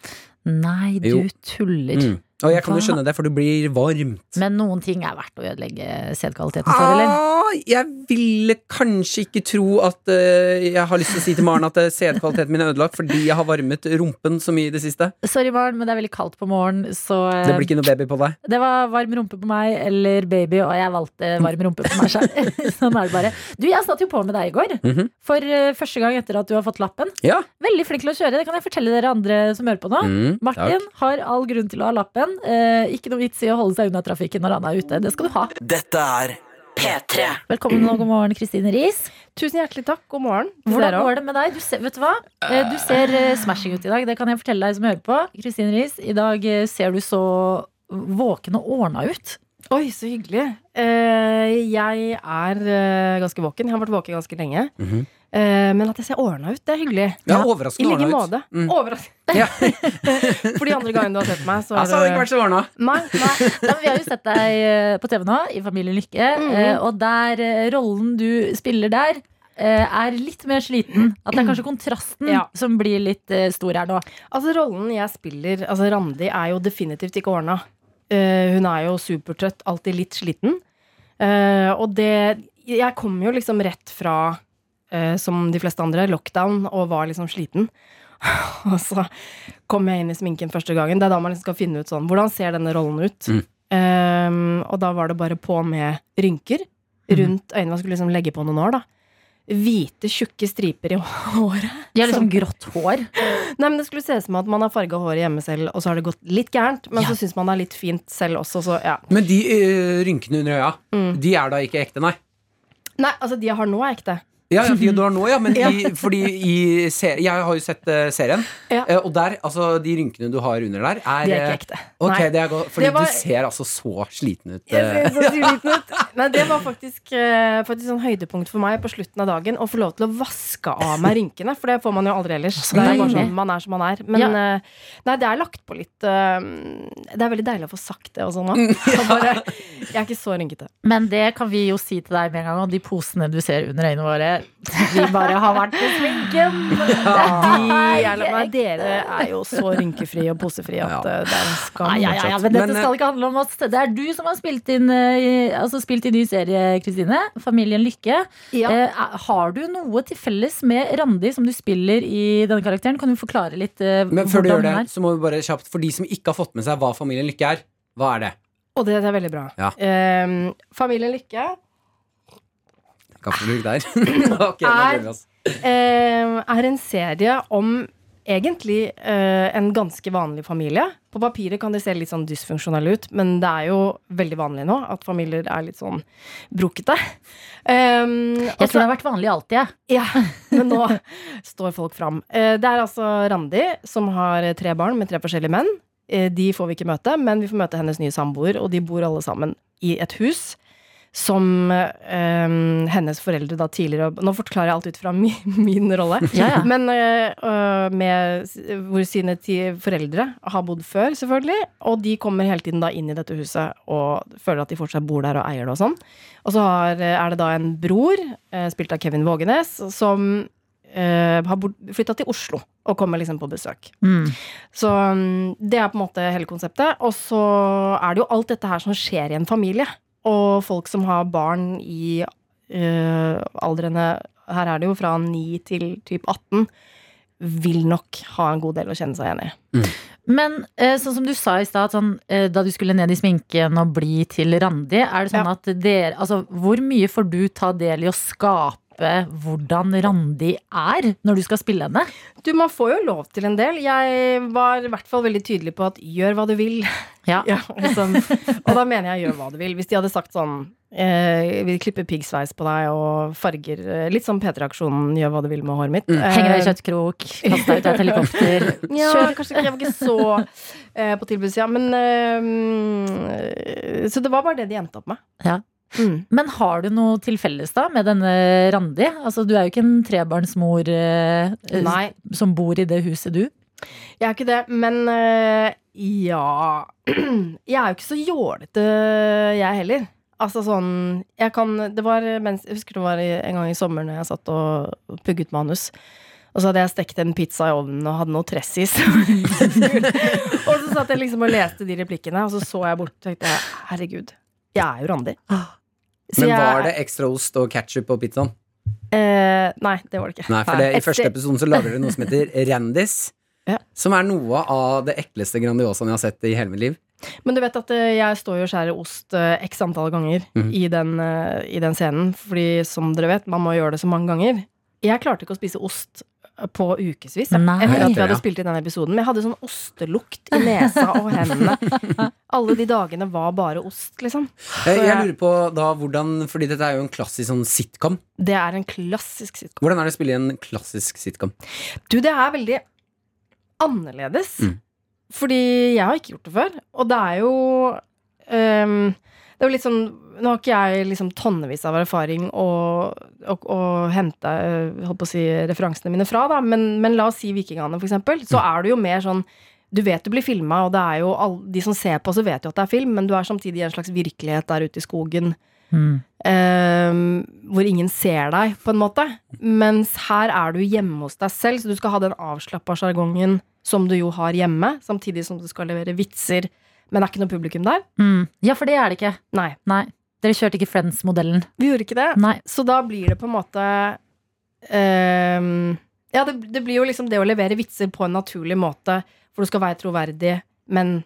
S2: Nei, du
S3: Jo.
S2: tuller.
S3: Mm. Og jeg kan jo skjønne det, for det blir varmt.
S2: Men noen ting er verdt å ødelegge sædkvaliteten for, eller?
S3: Ah, jeg ville kanskje ikke tro at uh, jeg har lyst til å si til Maren at eh, sædkvaliteten min er ødelagt fordi jeg har varmet rumpen så mye i det siste.
S2: Sorry, Maren, men det er veldig kaldt på morgenen, så uh,
S3: Det blir ikke noe baby på deg.
S2: det var varm rumpe på meg eller baby, og jeg valgte varm rumpe på meg selv. sånn er det bare. Du, jeg satt jo på med deg i går.
S3: Mhm.
S2: For uh, første gang etter at du har fått lappen.
S3: Ja.
S2: Veldig flink til å kjøre, det kan jeg fortelle dere andre som hører på nå.
S3: Mm,
S2: Martin
S3: takk.
S2: har all grunn til å ha lappen. Eh, ikke noe vits i å holde seg unna trafikken når han er ute. Det skal du ha.
S4: Dette er
S8: P3.
S2: Velkommen og god morgen, Kristine Riis.
S9: Tusen hjertelig takk. God morgen.
S2: Hvordan går det med deg? Du ser, vet du hva? Eh, Du ser eh, smashing ut i dag. Det kan jeg fortelle deg som hører på. Kristine Riis, i dag eh, ser du så våken og ordna ut.
S9: Oi, så hyggelig. Eh, jeg er ganske våken. Jeg har vært våken ganske lenge.
S3: Mm
S9: Eh, men at jeg ser ordna ut, det er hyggelig.
S3: Ja,
S9: I
S3: overraskende
S9: like
S3: ordna ut.
S9: måte.
S3: Mm.
S9: Overraskende.
S3: Ja.
S9: For de andre gangene du har sett meg, så
S3: har altså, det ikke vært så ordna.
S9: Nei, nei.
S2: Ja, vi har jo sett deg eh, på TV nå, i Familien Lykke,
S9: mm
S2: eh, og der eh, rollen du spiller der, eh, er litt mer sliten. At det er kanskje kontrasten
S9: Ja.
S2: som blir litt eh, stor her nå.
S9: Altså, rollen jeg spiller, altså Randi, er jo definitivt ikke ordna. Eh, hun er jo supertrøtt, alltid litt sliten. Eh, og det Jeg kommer jo liksom rett fra, eh, som de fleste andre, lockdown og var liksom sliten. og så kom jeg inn i sminken første gangen. Det er da man liksom skal finne ut sånn Hvordan ser denne rollen ut?
S3: Mm.
S9: Um, og da var det bare på med rynker rundt øynene. Man skulle liksom legge på noen år, da. Hvite, tjukke striper i håret.
S2: De har liksom grått hår.
S9: Nei, men Det skulle se ut som at man har farga håret hjemme selv, og så har det gått litt gærent. Men
S2: Ja.
S9: så syns man det er litt fint selv også, så ja.
S3: Men de ø, rynkene under øya,
S9: Mm.
S3: de er da ikke ekte, nei?
S9: Nei, altså, de jeg har nå, er ekte.
S3: Ja, ja, de du har nå, ja, men i, fordi i serien, Jeg har jo sett uh, serien,
S9: Ja.
S3: eh, og der, altså de rynkene du har under der, er
S9: De er
S3: eh,
S9: ikke ekte.
S3: Ok,
S9: Nei.
S3: det er godt, fordi
S9: Det var-
S3: du ser altså så sliten ut.
S9: Jeg
S3: eh.
S9: ser så sliten ut. Nei, det var faktisk, eh, faktisk sånn høydepunkt for meg på slutten av dagen å få lov til å vaske av meg rynkene. For det får man jo aldri ellers. Det er bare sånn man er som man er. Men
S2: Ja.
S9: eh, nei, det er lagt på litt eh, Det er veldig deilig å få sagt det og sånn nå. Jeg Jeg er ikke så rynkete.
S2: Men det kan vi jo si til deg med en gang. Og de posene du ser under øynene våre, vi bare har vært på sminken.
S9: De, jeg, dere er jo så rynkefrie og posefrie at
S3: Ja.
S9: eh, det er en skam.
S2: Ja, ja, ja, men dette
S3: Men, eh,
S2: skal ikke handle om oss. Det er du som har spilt inn, eh, altså spilt inn ny serie, Kristine. Familien Lykke.
S9: Ja.
S2: Eh, har du noe til felles med Randi som du spiller i denne karakteren? Kan du forklare litt eh,
S3: Men før du gjør det,
S2: den er?
S3: så må vi bare kjapt For de som ikke har fått med seg hva Familien Lykke er, hva er det?
S9: Og det, det er veldig bra.
S3: Ja.
S9: Eh, Familien Lykke
S3: Kaffebruk der. okay,
S9: Er- eh, er en serie om egentlig eh, en ganske vanlig familie. På papiret kan det se litt sånn dysfunksjonelle ut, men det er jo veldig vanlig nå at familier er litt sånn brokete. Um,
S2: Jeg tror
S9: så-
S2: det har vært vanlig alltid. jeg.
S9: ja, men nå står folk fram. Eh, Det er altså Randi som har tre barn med tre forskjellige menn. Eh, De får vi ikke møte, men vi får møte hennes nye samboer, og de bor alle sammen i et hus. Som øh, hennes foreldre da tidligere Nå forklarer jeg alt ut fra min, min rolle.
S2: Ja, ja.
S9: Men øh, med, hvor sine foreldre har bodd før, selvfølgelig. Og de kommer hele tiden da inn i dette huset og føler at de fortsatt bor der og eier det og sånn. Og så har, er det da en bror, spilt av Kevin Vågenes, som øh, har flytta til Oslo og kommer liksom på besøk.
S2: Mm.
S9: Så mm, det er på en måte hele konseptet. Og så er det jo alt dette her som skjer i en familie. Og folk som har barn i uh, aldrene Her er det jo fra 9 til typ 18. Vil nok ha en god del å kjenne seg igjen i.
S2: Men eh, sånn som du sa i stad, sånn, eh, da du skulle ned i sminken og bli til Randi, er det sånn
S9: Ja.
S2: at dere Altså, hvor mye får du ta del i å skape tippe hvordan Randi er når du skal spille henne?
S9: Du, man får jo lov til en del. Jeg var i hvert fall veldig tydelig på at gjør hva du vil.
S2: Ja.
S9: Ja, liksom. Og da mener jeg gjør hva du vil. Hvis de hadde sagt sånn eh, Vi klipper piggsveis på deg og farger eh, Litt sånn P3-aksjonen gjør hva du vil med håret mitt.
S2: Mm. Henger deg i
S9: Eh,
S2: kjøttkrok, kast deg ut av et helikopter.
S9: Ja,
S2: Kjør.
S9: kanskje ikke, jeg var ikke så eh, på tilbudssida. Men eh, Så det var bare det de endte opp med.
S2: Ja.
S9: Mm.
S2: Men har du noe til felles da med denne Randi? Altså, du er jo ikke en trebarnsmor eh, eh, som bor i det huset, du.
S9: jeg er ikke det. Men eh, ja Jeg er jo ikke så jålete, jeg heller. Altså sånn Jeg kan Det var mens Jeg husker det var en gang i sommer når jeg satt og pugget manus. Og så hadde jeg stekt en pizza i ovnen og hadde noe tressis. og så satt jeg liksom og leste de replikkene, og så så jeg bort og tenkte herregud, jeg er jo Randi. Så
S3: Men
S9: jeg-
S3: var det ekstra ost og ketsjup på pizzaen?
S9: Eh, nei, det var det ikke.
S3: Nei, for det, i første episoden så lager dere noe som heter Randis.
S9: Ja.
S3: Som er noe av det ekleste Grandiosaen jeg har sett i hele mitt liv.
S9: Men du vet at eh, jeg står jo og skjærer ost eh, x antall ganger
S3: Mhm.
S9: i, den, eh, i den scenen. Fordi som dere vet, man må gjøre det så mange ganger. Jeg klarte ikke å spise ost på ukevis etter at vi hadde spilt inn den episoden. Men jeg hadde sånn ostelukt i nesa og hendene. Alle de dagene var bare ost, liksom.
S3: Jeg, jeg
S9: jeg-
S3: lurer på da hvordan Fordi dette er jo en klassisk sånn sitcom.
S9: Det er en klassisk sitcom.
S3: Hvordan er det å spille i en klassisk sitcom?
S9: Du, det er veldig annerledes.
S3: Mm.
S9: Fordi jeg har ikke gjort det før. Og det er jo ehm, Det er jo litt sånn Nå har ikke jeg liksom tonnevis av erfaring å, å, å hente eh, holdt på å si, referansene mine fra, da. Men, men la oss si Vikingene, for eksempel. Så er du jo mer sånn du vet du blir filma, og det er jo all, de som ser på, så vet jo at det er film, men du er samtidig i en slags virkelighet der ute i skogen.
S2: Mm.
S9: um, hvor ingen ser deg, på en måte. Mens her er du hjemme hos deg selv, så du skal ha den avslappa sjargongen som du jo har hjemme, samtidig som du skal levere vitser. Men det er ikke noe publikum der.
S2: Mm. Ja, for det er det ikke.
S9: Nei.
S2: Nei. Dere kjørte ikke Friends-modellen.
S9: Vi gjorde ikke det.
S2: Nei.
S9: Så da blir det på en måte um, Ja, det, det blir jo liksom det å levere vitser på en naturlig måte, for du skal være troverdig, men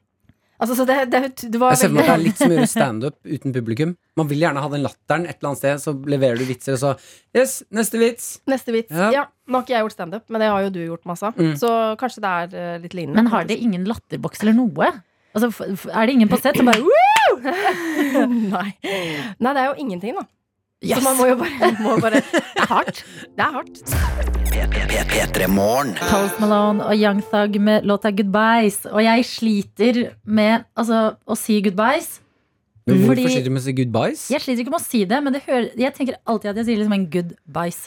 S9: Altså, så det, det, det var
S3: Jeg ser for meg at det er litt som å gjøre standup uten publikum. Man vil gjerne ha den latteren et eller annet sted, så leverer du vitser, og så Yes, neste vits.
S9: Neste vits.
S3: Ja.
S9: Ja. Nå har ikke jeg gjort standup, men det har jo du gjort masse.
S3: Mm.
S9: Så kanskje det er eh, litt lignende.
S2: Men har dere ingen latterboks eller noe? Altså, er det ingen på sett som bare
S9: Nei. Nei, det er jo ingenting, da.
S2: Yes!
S9: Så man må jo bare, må bare Det er hardt. Det er hardt.
S4: P3 Morgen.
S2: Post Malone og Young Thug med låta Goodbyes. Og jeg sliter med altså, å si goodbyes.
S3: Men hvorfor
S2: Fordi-
S3: sliter du med å si goodbyes?
S2: Jeg sliter ikke med å si det, men det hører, jeg tenker alltid at jeg sier liksom en goodbyes.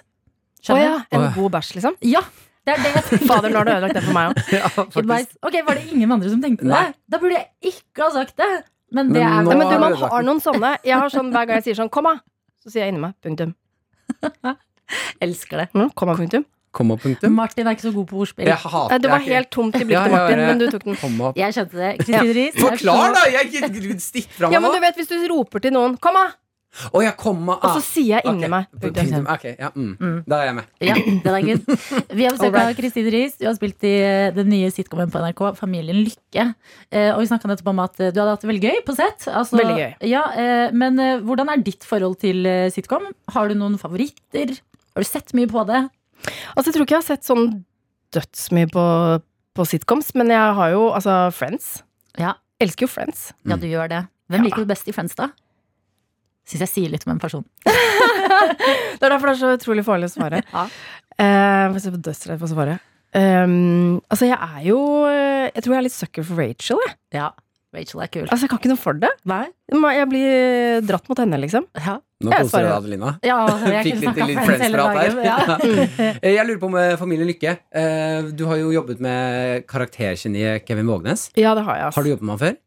S2: Skjønner
S9: ja,
S2: du?
S9: en
S3: ja.
S9: god bæsj, liksom?
S2: Ja, det er det jeg tenker.
S9: Fader, nå har du ødelagt det for meg òg.
S3: Ja, faktisk.
S2: Ok, Var det ingen andre som tenkte
S3: Nei.
S2: det? Da burde jeg ikke ha sagt det. Men det
S3: Men
S2: er
S9: Nei, men du, man har noen sånne. Jeg har sånn hver gang jeg sier sånn 'komma', så sier jeg inni meg punktum.
S2: Elsker det.
S9: Mm, komma, punktum.
S3: Komma, punktum.
S2: Martin er ikke så god på ordspill.
S3: Jeg hater
S9: Nei, det var helt tomt i
S3: Ja,
S9: blikket
S3: ja,
S9: Martin,
S3: ja.
S9: men du tok den.
S3: Komma.
S2: Jeg skjønte det. Kristine Riis. er
S3: Forklar, da! Jeg Stikk fra
S9: Ja,
S3: meg
S9: men du vet hvis du roper til noen 'kom,
S3: Å ja, komma
S9: og så sier jeg inni
S3: okay.
S9: meg punktum.
S3: punktum. Ok, ja, mm.
S2: Mm.
S3: Da er jeg med.
S2: Ja, den er good. Vi har besøk av. Kristine Riis. Du har spilt i eh, den nye sitcomen på NRK, Familien Lykke. Eh, og vi snakka nettopp om at eh, du hadde hatt det veldig gøy på sett. Altså,
S9: Veldig gøy.
S2: Ja, eh, men eh, hvordan er ditt forhold til eh, sitcom? Har du noen favoritter? Har du sett mye på det?
S9: Altså, jeg tror ikke jeg har sett sånn dødsmye på, på sitcoms, men jeg har jo altså Friends.
S2: Ja.
S9: Elsker jo Friends.
S2: Ja,
S3: Mm.
S2: du gjør det. Hvem
S9: Ja.
S2: liker du best i Friends, da? Syns jeg sier litt om en person.
S9: Det er derfor det er så utrolig farlig å svare.
S2: Ja.
S9: Uh, jeg dødsredd for å svare. Um, altså, jeg er jo eh, Jeg tror jeg er litt sucker for Rachel. Jeg.
S2: Ja, Rachel er kul.
S9: Altså, jeg kan ikke noe for det.
S2: Nei?
S9: Jeg blir dratt mot henne, liksom.
S2: Ja,
S3: Nå koser du deg, Adelina.
S2: ja jeg
S3: Fikk litt, litt Friends-prat her.
S2: Ja.
S3: Eh, Jeg lurer på om Familien Lykke. Eh, Du har jo jobbet med karaktergeniet Kevin Vågnes.
S9: Ja, det har jeg. altså.
S3: Har du jobbet med han før?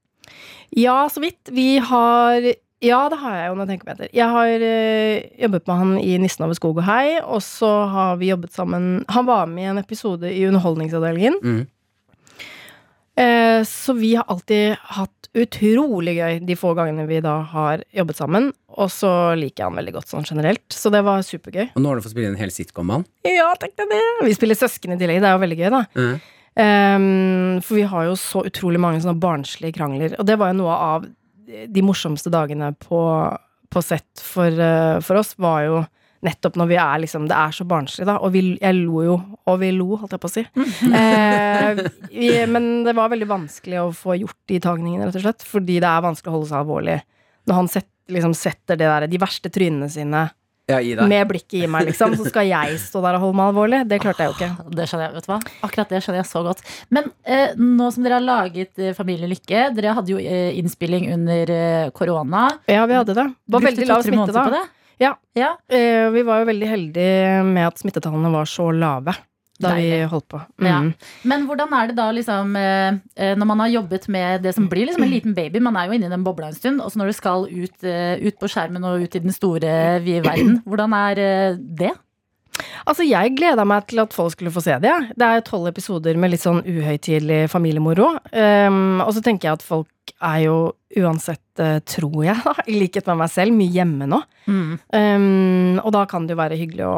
S9: Ja, så vidt. Vi har Ja, det har jeg jo, når jeg tenker meg etter. Jeg har eh, jobbet med han i 'Nissen over skog og hei', og så har vi jobbet sammen Han var med i en episode i Underholdningsavdelingen.
S3: Mm.
S9: Eh, så vi har alltid hatt utrolig gøy de få gangene vi da har jobbet sammen. Og så liker jeg han veldig godt sånn generelt, så det var supergøy.
S3: Og nå har du fått spille en hel sitcom med han.
S9: Ja, tenk deg det! Vi spiller søsken i tillegg, det er jo veldig gøy, da.
S3: Mm.
S9: Um, for vi har jo så utrolig mange sånne barnslige krangler. Og det var jo noe av de morsomste dagene på, på sett for, eh, for oss, var jo nettopp når vi er liksom Det er så barnslig, da. Og vi, jeg lo jo, og vi lo, holdt jeg på å si. Eh, vi, men det var veldig vanskelig å få gjort de tagningene, rett og slett. Fordi det er vanskelig å holde seg alvorlig når han set, liksom setter det der, de verste trynene sine
S3: Ja,
S9: med blikket i meg, liksom. Så skal jeg stå der og holde meg alvorlig. Det klarte jeg jo ikke.
S2: Det skjønner jeg, vet du hva? Akkurat det skjønner jeg så godt. Men eh, nå som dere har laget eh, Familien Lykke, dere hadde jo eh, innspilling under eh, korona.
S9: Ja, vi hadde det. Det var veldig lav smitte da. Ja.
S2: Ja.
S9: Eh, vi var jo veldig heldige med at smittetallene var så lave da vi holdt på.
S2: Ja.
S9: Mm.
S2: Men hvordan er det da liksom eh, eh, Når man har jobbet med det som blir liksom en liten baby, man er jo inni den bobla en stund, og så når du skal ut, eh, ut på skjermen og ut i den store, vide verden, hvordan er det?
S9: Altså, jeg gleda meg til at folk skulle få se det. Det er tolv episoder med litt sånn uhøytidelig familiemoro. Um, og så tenker jeg at folk er jo uansett, tror jeg, da, i likhet med meg selv, mye hjemme nå. Um, og da kan det jo være hyggelig å,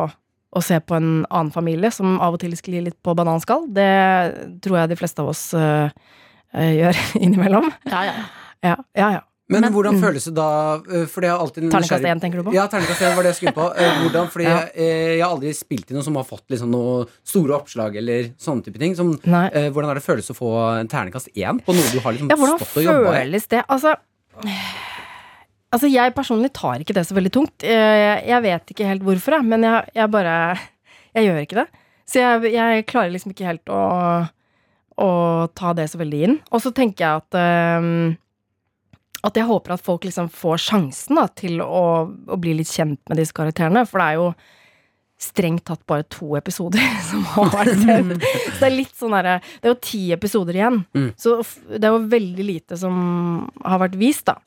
S9: å se på en annen familie som av og til sklir litt på bananskall. Det tror jeg de fleste av oss eh, gjør innimellom.
S2: Ja, ja.
S9: Ja, ja. ja.
S3: Men,
S2: Men-
S3: hvordan
S2: mm.
S3: føles det da? For det er alltid en
S9: Terningkast
S3: nysgjerrig-
S9: tenker du på?
S3: Ja, terningkast 1 var det jeg skulle på. Eh, Hvordan? Fordi
S9: Ja.
S3: jeg, jeg har aldri spilt i noe som har fått liksom noe store oppslag eller sånne type ting. Som,
S9: Nei.
S3: eh, hvordan er det føles å få en terningkast 1 på noe du har liksom
S9: Ja, hvordan
S3: stått og jobba i?
S9: føles det? Altså, altså, jeg personlig tar ikke det så veldig tungt. Jeg, jeg vet ikke helt hvorfor, men jeg, jeg bare Jeg gjør ikke det. Så jeg, jeg klarer liksom ikke helt å, å ta det så veldig inn. Og så tenker jeg at ehm, at jeg håper at folk liksom får sjansen da, til å, å bli litt kjent med disse karakterene. For det er jo strengt tatt bare to episoder som har vært sendt. Så det er litt sånn derre Det er jo ti episoder igjen.
S3: Mm.
S9: Så det er jo veldig lite som har vært vist, da.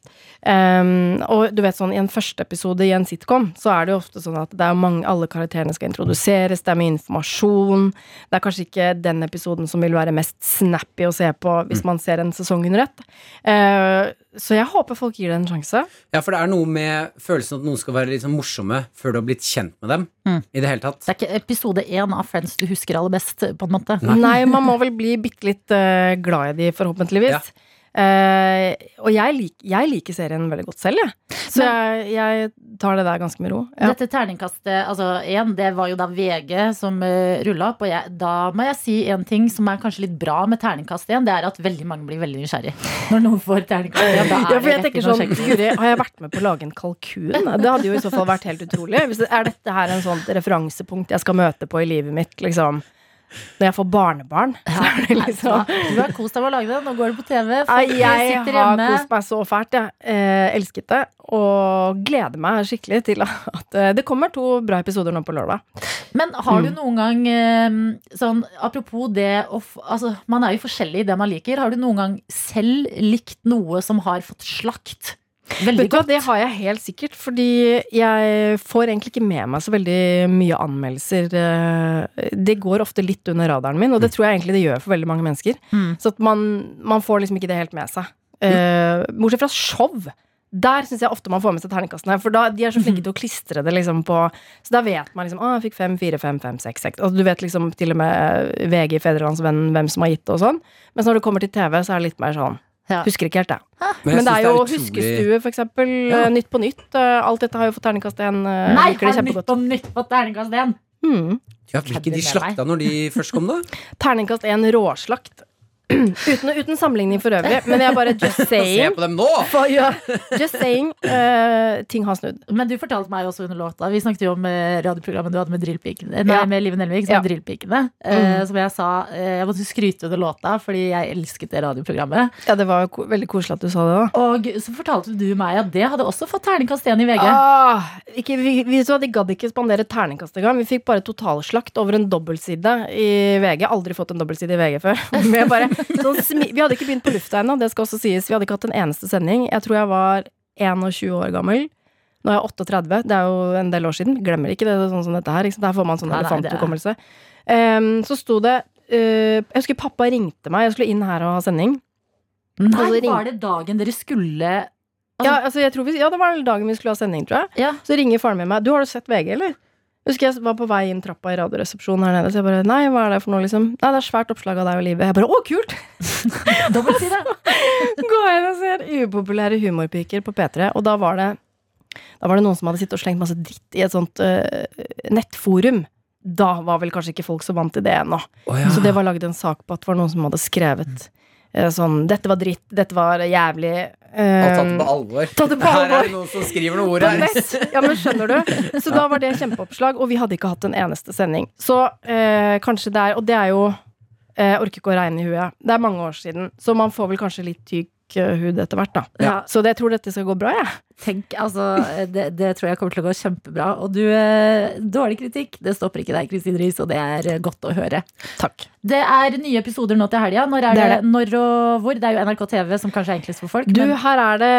S9: Um, og du vet sånn, i en første episode i en sitcom, så er det jo ofte sånn at det er mange, alle karakterene skal introduseres, det er mye informasjon. Det er kanskje ikke den episoden som vil være mest snappy å se på hvis man ser en sesong under ett. Eh, så jeg håper folk gir det en sjanse.
S3: Ja, for det er noe med følelsen at noen skal være sånn morsomme før du har blitt kjent med dem.
S2: Mm.
S3: I det hele tatt.
S2: Det er ikke episode én av Friends du husker aller best, på en måte.
S9: Nei, man må vel bli bitte litt uh, glad i de, forhåpentligvis.
S3: Ja.
S9: Eh, og jeg, lik, jeg liker serien veldig godt selv, jeg. Så jeg, jeg tar det der ganske med ro. Ja.
S2: Dette terningkastet, altså én, det var jo da VG som uh, rulla opp. Og jeg, da må jeg si en ting som er kanskje litt bra med terningkast én. Det er at veldig mange blir veldig nysgjerrig når noen får terningkast én. Er
S9: Ja, for jeg tenker sånn. Guri, Har jeg vært med på å lage en kalkun? Det hadde jo i så fall vært helt utrolig. Hvis er dette her en sånn referansepunkt jeg skal møte på i livet mitt, liksom Når jeg får barnebarn? Så er det liksom
S2: Du har kost deg med å lage det. Nå går det på TV. Folk
S9: jeg
S2: sitter
S9: har
S2: hjemme.
S9: kost meg så fælt, jeg. Eh, elsket det. Og gleder meg skikkelig til at eh, det kommer to bra episoder nå på lørdag.
S2: Men har du
S9: Mm.
S2: noen gang eh, sånn Apropos det å Altså, man er jo forskjellig i det man liker. Har du noen gang selv likt noe som har fått slakt? Veldig godt.
S9: Det har jeg helt sikkert, fordi jeg får egentlig ikke med meg så veldig mye anmeldelser. eh, Det går ofte litt under radaren min, og det tror jeg egentlig det gjør for veldig mange mennesker.
S2: Mm.
S9: Så at man, man får liksom ikke det helt med seg. Eh, bortsett fra show. Der syns jeg ofte man får med seg terningkastene. For da, de er så flinke til å klistre det liksom på Så da vet man liksom Å, jeg fikk fem, fire, fem, fem, seks, seks. Altså, du vet liksom til og med VG, Fedrelandsvennen, hvem som har gitt det og sånn. Mens når det kommer til TV, så er det litt mer sånn
S2: Ja.
S9: Husker ikke helt, jeg.
S3: Men,
S9: Men det er jo
S3: utrolig-
S9: Huskestue, for eksempel.
S3: Ja.
S9: eh, Nytt på nytt. eh, Alt dette har jo fått terningkast én. eh,
S2: Nei, har Nytt på Nytt på terningkast én!
S9: Mm.
S3: Ja,
S2: Hvilke
S3: de slakta når de først kom, da?
S9: Terningkast én råslakt. Uten, uten sammenligning for øvrig, men jeg bare just
S3: Se
S9: saying.
S3: på dem nå!
S9: For, ja, just saying. Uh, ting har snudd.
S2: Men du fortalte meg også under låta Vi snakket jo om eh, radioprogrammet du hadde med Drillpikene Nei,
S9: Ja.
S2: med Live Nelvik, som
S9: Ja.
S2: Drillpikene. Uh,
S9: Mm.
S2: som jeg sa, uh, jeg måtte skryte under låta fordi jeg elsket det radioprogrammet.
S9: Ja, det var ko veldig koselig at du sa det, òg.
S2: Og så fortalte du meg at det hadde også fått terningkast igjen i VG.
S9: Ah, ikke, vi, vi, de gadd ikke spandere terningkast engang. Vi fikk bare totalslakt over en dobbeltside i VG. Aldri fått en dobbeltside i VG før. Med bare, vi hadde ikke begynt på lufta ennå, det skal også sies. Vi hadde ikke hatt en eneste sending. Jeg tror jeg var 21 år gammel. Nå er jeg 38. Det er jo en del år siden. Glemmer ikke det sånn som dette her. Ikke? Der får man sånn
S2: Nei, nei, det
S9: elefanthukommelse. Um, så sto det uh, Jeg husker pappa ringte meg. Jeg skulle inn her og ha sending.
S2: Nei,
S9: Altså, ring-
S2: var det dagen dere skulle Altså-
S9: ja, altså, jeg tror vi, ja, det var dagen vi skulle ha sending, tror jeg.
S2: Ja.
S9: Så ringer faren min meg. Du, har du sett VG, eller? Husker jeg var på vei inn trappa i Radioresepsjonen her nede. Så jeg bare Nei, hva er det for noe, liksom? Nei, det er svært oppslag av deg og livet. Jeg bare Å, kult!
S2: Dobbeltside?
S9: Gå inn og ser upopulære humorpiker på P3. Og da var det Da var det noen som hadde sittet og slengt masse dritt i et sånt uh, nettforum. Da var vel kanskje ikke folk så vant til det ennå.
S3: Oh, ja.
S9: Så det var lagd en sak på at det var noen som hadde skrevet sånn Dette var dritt, dette var jævlig. eh,
S3: Og tatt det på alvor.
S9: tatt det på
S3: Her er det noen som skriver noen ord her.
S9: Ja, men skjønner du? Så da var det kjempeoppslag, og vi hadde ikke hatt en eneste sending. Så eh, kanskje det er Og det er jo eh, Orker ikke å regne i huet. Det er mange år siden, så man får vel kanskje litt tyk eh, hud etter hvert, da.
S2: Ja.
S9: Så det, jeg tror dette skal gå bra, jeg.
S2: Tenk, altså, det, det tror jeg kommer til å gå kjempebra. Og du, eh, dårlig kritikk, det stopper ikke deg, Kristin Riis, og det er eh, godt å høre.
S9: Takk.
S2: Det er nye episoder nå til helga. Når er det,
S9: Det er det.
S2: Når og hvor? Det er jo NRK TV som kanskje er enklest for folk.
S9: Du,
S2: men
S9: her er det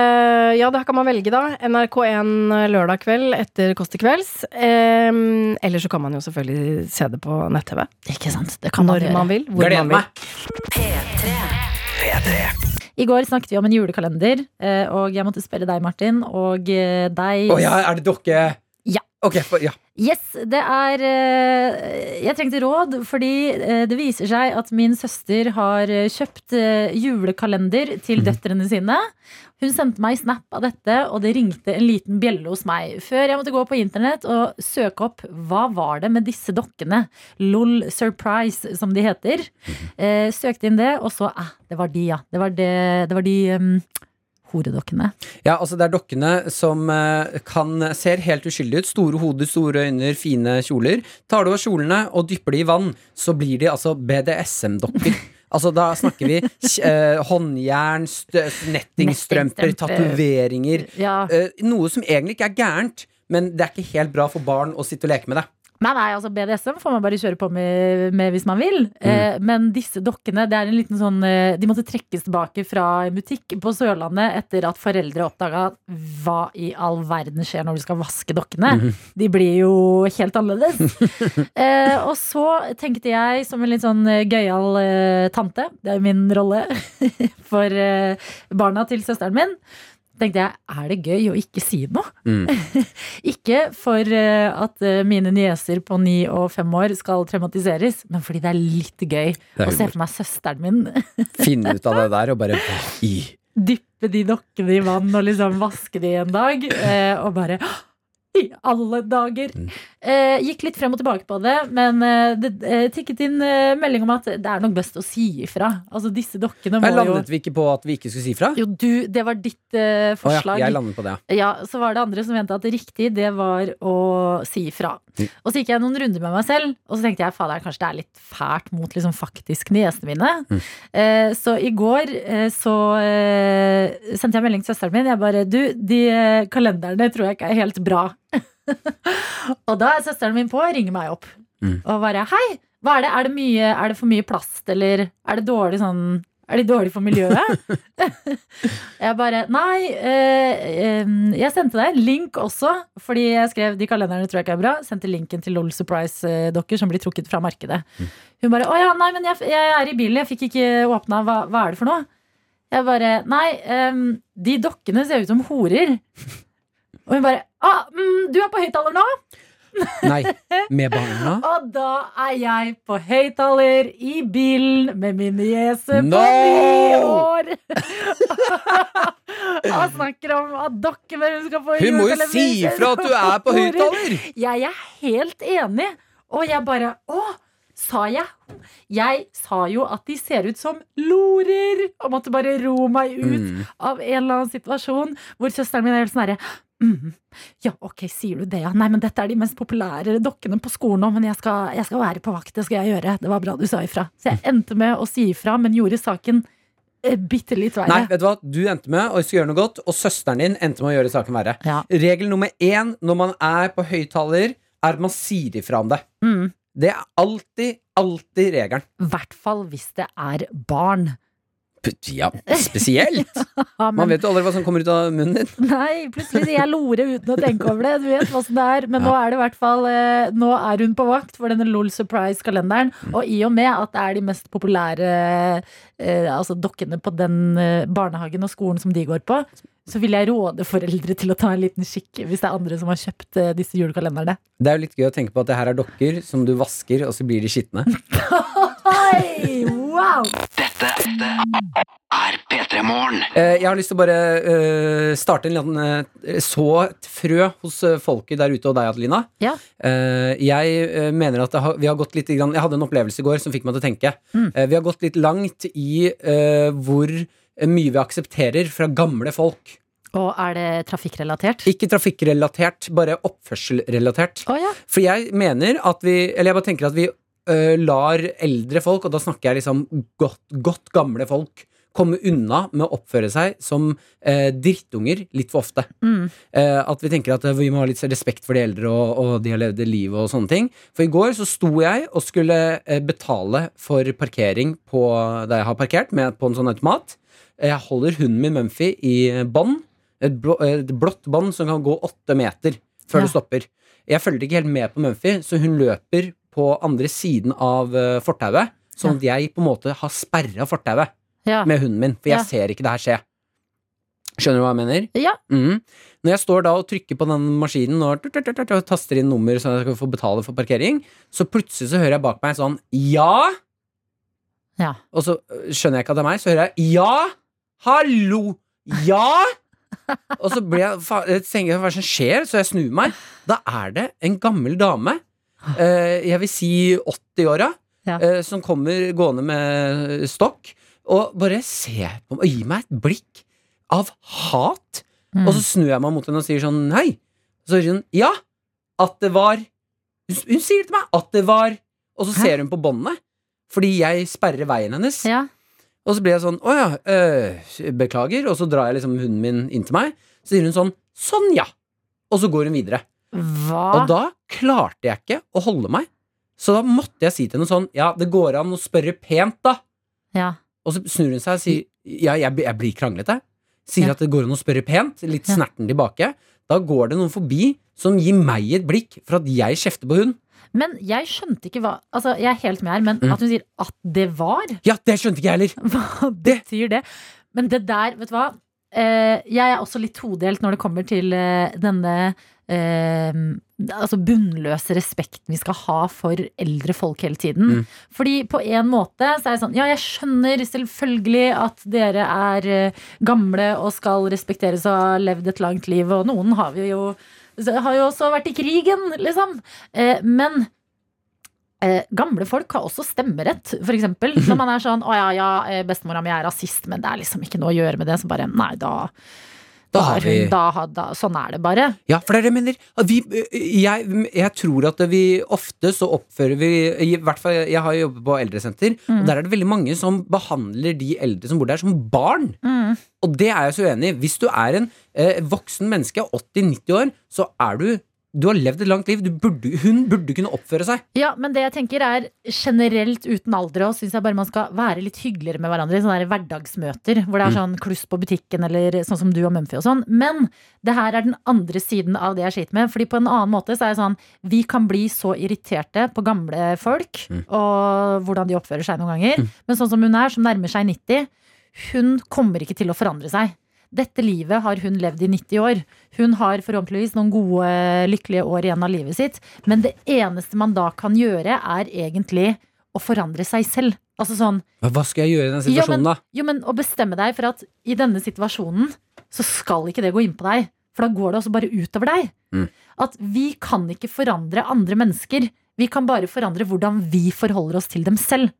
S9: Ja, det her kan man velge, da. NRK1 lørdag kveld etter Kåss til kvelds. Um, eller så kan man jo selvfølgelig se det på nett-TV.
S2: ikke sant, det kan man
S9: Når
S2: gjøre.
S9: man vil. Hvor
S3: Gleder
S9: man vil.
S3: meg.
S2: I går snakket vi om en julekalender, eh, og jeg måtte spørre deg, Martin, og eh, deg
S3: Å ja, er det dere? Ok, for, ja.
S2: Yes, det er eh, Jeg trengte råd, fordi eh, det viser seg at min søster har eh, kjøpt eh, julekalender til døtrene sine. Hun sendte meg snap av dette, og det ringte en liten bjelle hos meg. Før jeg måtte gå på internett og søke opp hva var det med disse dokkene. LOL Surprise, som de heter. Eh, søkte inn det, og så ah, Det var de, ja. Det var, det, det var de um, horedokkene.
S3: Ja, altså det er dokkene som eh, kan ser helt uskyldige ut. Store hoder, store øyne, fine kjoler. Tar du av kjolene og dypper de i vann, så blir de altså BDSM-dokker. Altså Da snakker vi eh, håndjern, nettingstrømper,
S2: Nettingstrømper.
S3: tatoveringer.
S2: Ja.
S3: Eh, noe som egentlig ikke er gærent, men det er ikke helt bra for barn å sitte og leke med det.
S2: Nei, nei, altså BDSM får man bare kjøre på med, med hvis man vil. Eh, men disse dokkene, det er en liten sånn eh, De måtte trekkes tilbake fra en butikk på Sørlandet etter at foreldre oppdaga hva i all verden skjer når du skal vaske dokkene. De blir jo helt annerledes. eh, og så tenkte jeg, som en litt sånn eh, gøyal eh, tante, det er jo min rolle for eh, barna til søsteren min, tenkte jeg, er det gøy å ikke si noe? Ikke for eh, at eh, mine nieser på ni og fem år skal traumatiseres, men fordi det er litt gøy
S3: er
S2: å se for meg søsteren min
S3: Finne ut av det der og bare i.
S2: dyppe de dokkene i vann og liksom vaske de en dag, eh, og bare i alle dager!
S3: Mm.
S2: Eh, gikk litt frem og tilbake på det, men eh, det eh, tikket inn eh, melding om at det er nok best å si ifra. Altså, disse dokkene må jo
S3: landet vi ikke på at vi ikke skulle si ifra?
S2: Jo, du, det var ditt eh,
S3: Oh, ja, jeg landet på det. ja.
S2: Så var det andre som mente at det riktig, det var å si ifra.
S3: Mm.
S2: Og så gikk jeg noen runder med meg selv, og så tenkte jeg fader, kanskje det er litt fælt mot liksom faktisk niesene mine.
S3: Mm.
S2: Eh, så i går så sendte jeg melding til søsteren min. Jeg bare Du, de kalenderne tror jeg ikke er helt bra. og da er søsteren min på og ringer meg opp.
S3: Mm.
S2: Og bare Hei, hva er det? Er det, mye, er det for mye plast, eller er det dårlig sånn er de dårlige for miljøet? jeg bare Nei, eh, eh, jeg sendte deg en link også, fordi jeg skrev de kalenderne tror jeg ikke er bra. Sendte linken til LOL Surprise-dokker som blir trukket fra markedet. Hun bare Å ja, nei, men jeg, jeg er i bilen, jeg fikk ikke åpna. Hva, hva er det for noe? Jeg bare Nei, eh, de dokkene ser ut som horer. Og hun bare ah, mm, Du er på høyttaler nå?
S3: Nei, med barna?
S2: Og da er jeg på høyttaler i bilen med min niese på
S3: No!
S2: ni år. Og snakker om at dere skal få
S3: Hun må jo si ifra at du er på høyttaler!
S2: Jeg er helt enig. Og jeg bare Å, sa jeg? Jeg sa jo at de ser ut som lorer! Og måtte bare ro meg ut
S3: Mm.
S2: av en eller annen situasjon hvor søsteren min er helt sånn herre mm, Ja, ok, sier du det, ja. Nei, men dette er de mest populære dokkene på skolen nå, men jeg skal, jeg skal være på vakt. Det skal jeg gjøre. Det var bra du sa ifra. Så jeg endte med å si ifra, men gjorde saken eh, bitte litt verre.
S3: Nei, vet du hva? Du endte med å gjøre noe godt, og søsteren din endte med å gjøre saken verre.
S2: Ja.
S3: Regel nummer én når man er på høyttaler, er at man sier ifra om det.
S2: Mm.
S3: Det er alltid, alltid regelen.
S2: I hvert fall hvis det er barn.
S3: Ja, spesielt! Man vet jo aldri hva som kommer ut av munnen din.
S2: Nei, plutselig sier jeg Lore uten å tenke over det. Du vet hva som det er. Men nå er det i hvert fall eh, Nå er hun på vakt for denne LOL Surprise-kalenderen. Og i og med at det er de mest populære eh, altså dokkene på den eh, barnehagen og skolen som de går på, så vil jeg råde foreldre til å ta en liten kikk hvis det er andre som har kjøpt disse julekalenderne.
S3: Det er jo litt gøy å tenke på at det her er dokker som du vasker, og så blir de skitne.
S2: Hei, Wow!
S4: Dette er P3 Morgen.
S3: Eh, Jeg har lyst til å bare eh, starte en liten eh, Så et frø hos folket der ute og deg, Adelina.
S2: Ja.
S3: Eh, Jeg mener at har, vi har gått litt grann, Jeg hadde en opplevelse i går som fikk meg til å tenke.
S2: Mm.
S3: Vi har gått litt langt i hvor mye vi aksepterer fra gamle folk.
S2: Og er det trafikkrelatert?
S3: Ikke trafikkrelatert, bare oppførselrelatert.
S2: Oh, ja.
S3: For jeg mener at vi Eller jeg bare tenker at vi øh, lar eldre folk, og da snakker jeg liksom godt, godt gamle folk, komme unna med å oppføre seg som eh, drittunger litt for ofte.
S2: Mm.
S3: Eh, at vi tenker at eh, vi må ha litt respekt for de eldre, og, og de har levd livet liv og sånne ting. For i går så sto jeg og skulle eh, betale for parkering på, der jeg har parkert, med, på en sånn automat. Jeg holder hunden min Mumphy i bånd. Et, blå, et blått bånd som kan gå åtte meter før
S2: Ja.
S3: det stopper. Jeg følger ikke helt med på Mumphy, så hun løper på andre siden av eh, fortauet. Sånn at jeg på en måte har sperra fortauet
S2: Ja.
S3: med hunden min, for jeg
S2: Ja.
S3: ser ikke det her skje. Skjønner du hva jeg mener?
S2: ja.
S3: Mm. Når jeg står da og trykker på den maskinen og, taster inn nummer så jeg skal få betale for parkering, så plutselig så hører jeg bak meg sånn Ja!
S2: Ja.
S3: Og så øh, skjønner jeg ikke at det er meg, så hører jeg Ja! Hallo! Ja! og så blir jeg, fa- jeg tenker, hva som skjer? Så jeg snur meg. Da er det en gammel dame, jeg vil si 80-åra,
S2: Ja.
S3: eh, som kommer gående med stokk, og bare ser på meg og gir meg et blikk av hat.
S2: Mm.
S3: Og så snur jeg meg mot henne og sier sånn nei. Så sier hun ja, at det var Hun, hun sier til meg at det var Og så
S2: Hæ?
S3: ser hun på båndet, fordi jeg sperrer veien hennes.
S2: ja.
S3: Og så blir jeg sånn å ja, øh, beklager. Og så drar jeg liksom hunden min inn til meg. Så sier hun sånn sånn ja. Og så går hun videre.
S2: Hva?
S3: Og da klarte jeg ikke å holde meg. Så da måtte jeg si til henne sånn ja, det går an å spørre pent, da.
S2: Ja.
S3: Og så snur hun seg og sier Ja, jeg, jeg blir kranglete. Sier
S2: Ja.
S3: at det går an å spørre pent, litt
S2: Ja.
S3: snerten tilbake. Da går det noen forbi som gir meg et blikk for at jeg kjefter på hun.
S2: Men jeg skjønte ikke hva Altså, jeg er helt med her, men
S3: Mm.
S2: at hun sier at det var
S3: Ja, det skjønte ikke jeg heller.
S2: Hva betyr det? Men det der, vet du hva? Eh, jeg er også litt todelt når det kommer til eh, denne eh, altså bunnløse respekten vi skal ha for eldre folk hele tiden.
S3: Mm.
S2: Fordi på en måte så er det sånn Ja, jeg skjønner selvfølgelig at dere er eh, gamle og skal respekteres og har levd et langt liv, og noen har vi jo har jo også vært i krigen, liksom. Eh, men Eh, gamle folk har også stemmerett, eksempel. Når man er sånn 'Å ja, ja, eh, bestemora mi er rasist', men det er liksom ikke noe å gjøre med det. Så bare Nei, da
S3: Da har
S2: hun, da, da, Sånn er det bare.
S3: Ja, for det er det jeg mener. Vi, jeg, jeg tror at vi ofte så oppfører vi I hvert fall, Jeg har jobbet på eldresenter,
S2: Mm.
S3: og der er det veldig mange som behandler de eldre som bor der, som barn. Og det er jeg så enig i. Hvis du er en eh, voksen menneske, 80-90 år, så er du Du har levd et langt liv. Du burde, hun burde kunne oppføre seg.
S2: Ja, men det jeg tenker er generelt uten alder òg, syns jeg bare man skal være litt hyggeligere med hverandre. i Sånne der hverdagsmøter hvor det er sånn kluss på butikken eller sånn som du og Mumphy og sånn. Men det her er den andre siden av det jeg sliter med. Fordi på en annen måte så er det sånn Vi kan bli så irriterte på gamle folk og hvordan de oppfører seg noen ganger. Men sånn som hun er, som nærmer seg 90, hun kommer ikke til å forandre seg. Dette livet har hun levd i 90 år. Hun har forhåpentligvis noen gode, lykkelige år igjen av livet sitt. Men det eneste man da kan gjøre, er egentlig å forandre seg selv. Altså sånn
S3: Hva- skal jeg gjøre i den situasjonen, da?
S2: Jo, men å bestemme deg for at i denne situasjonen så skal ikke det gå inn på deg. For da går det også bare utover deg.
S3: Mm.
S2: At vi kan ikke forandre andre mennesker. Vi kan bare forandre hvordan vi forholder oss til dem selv.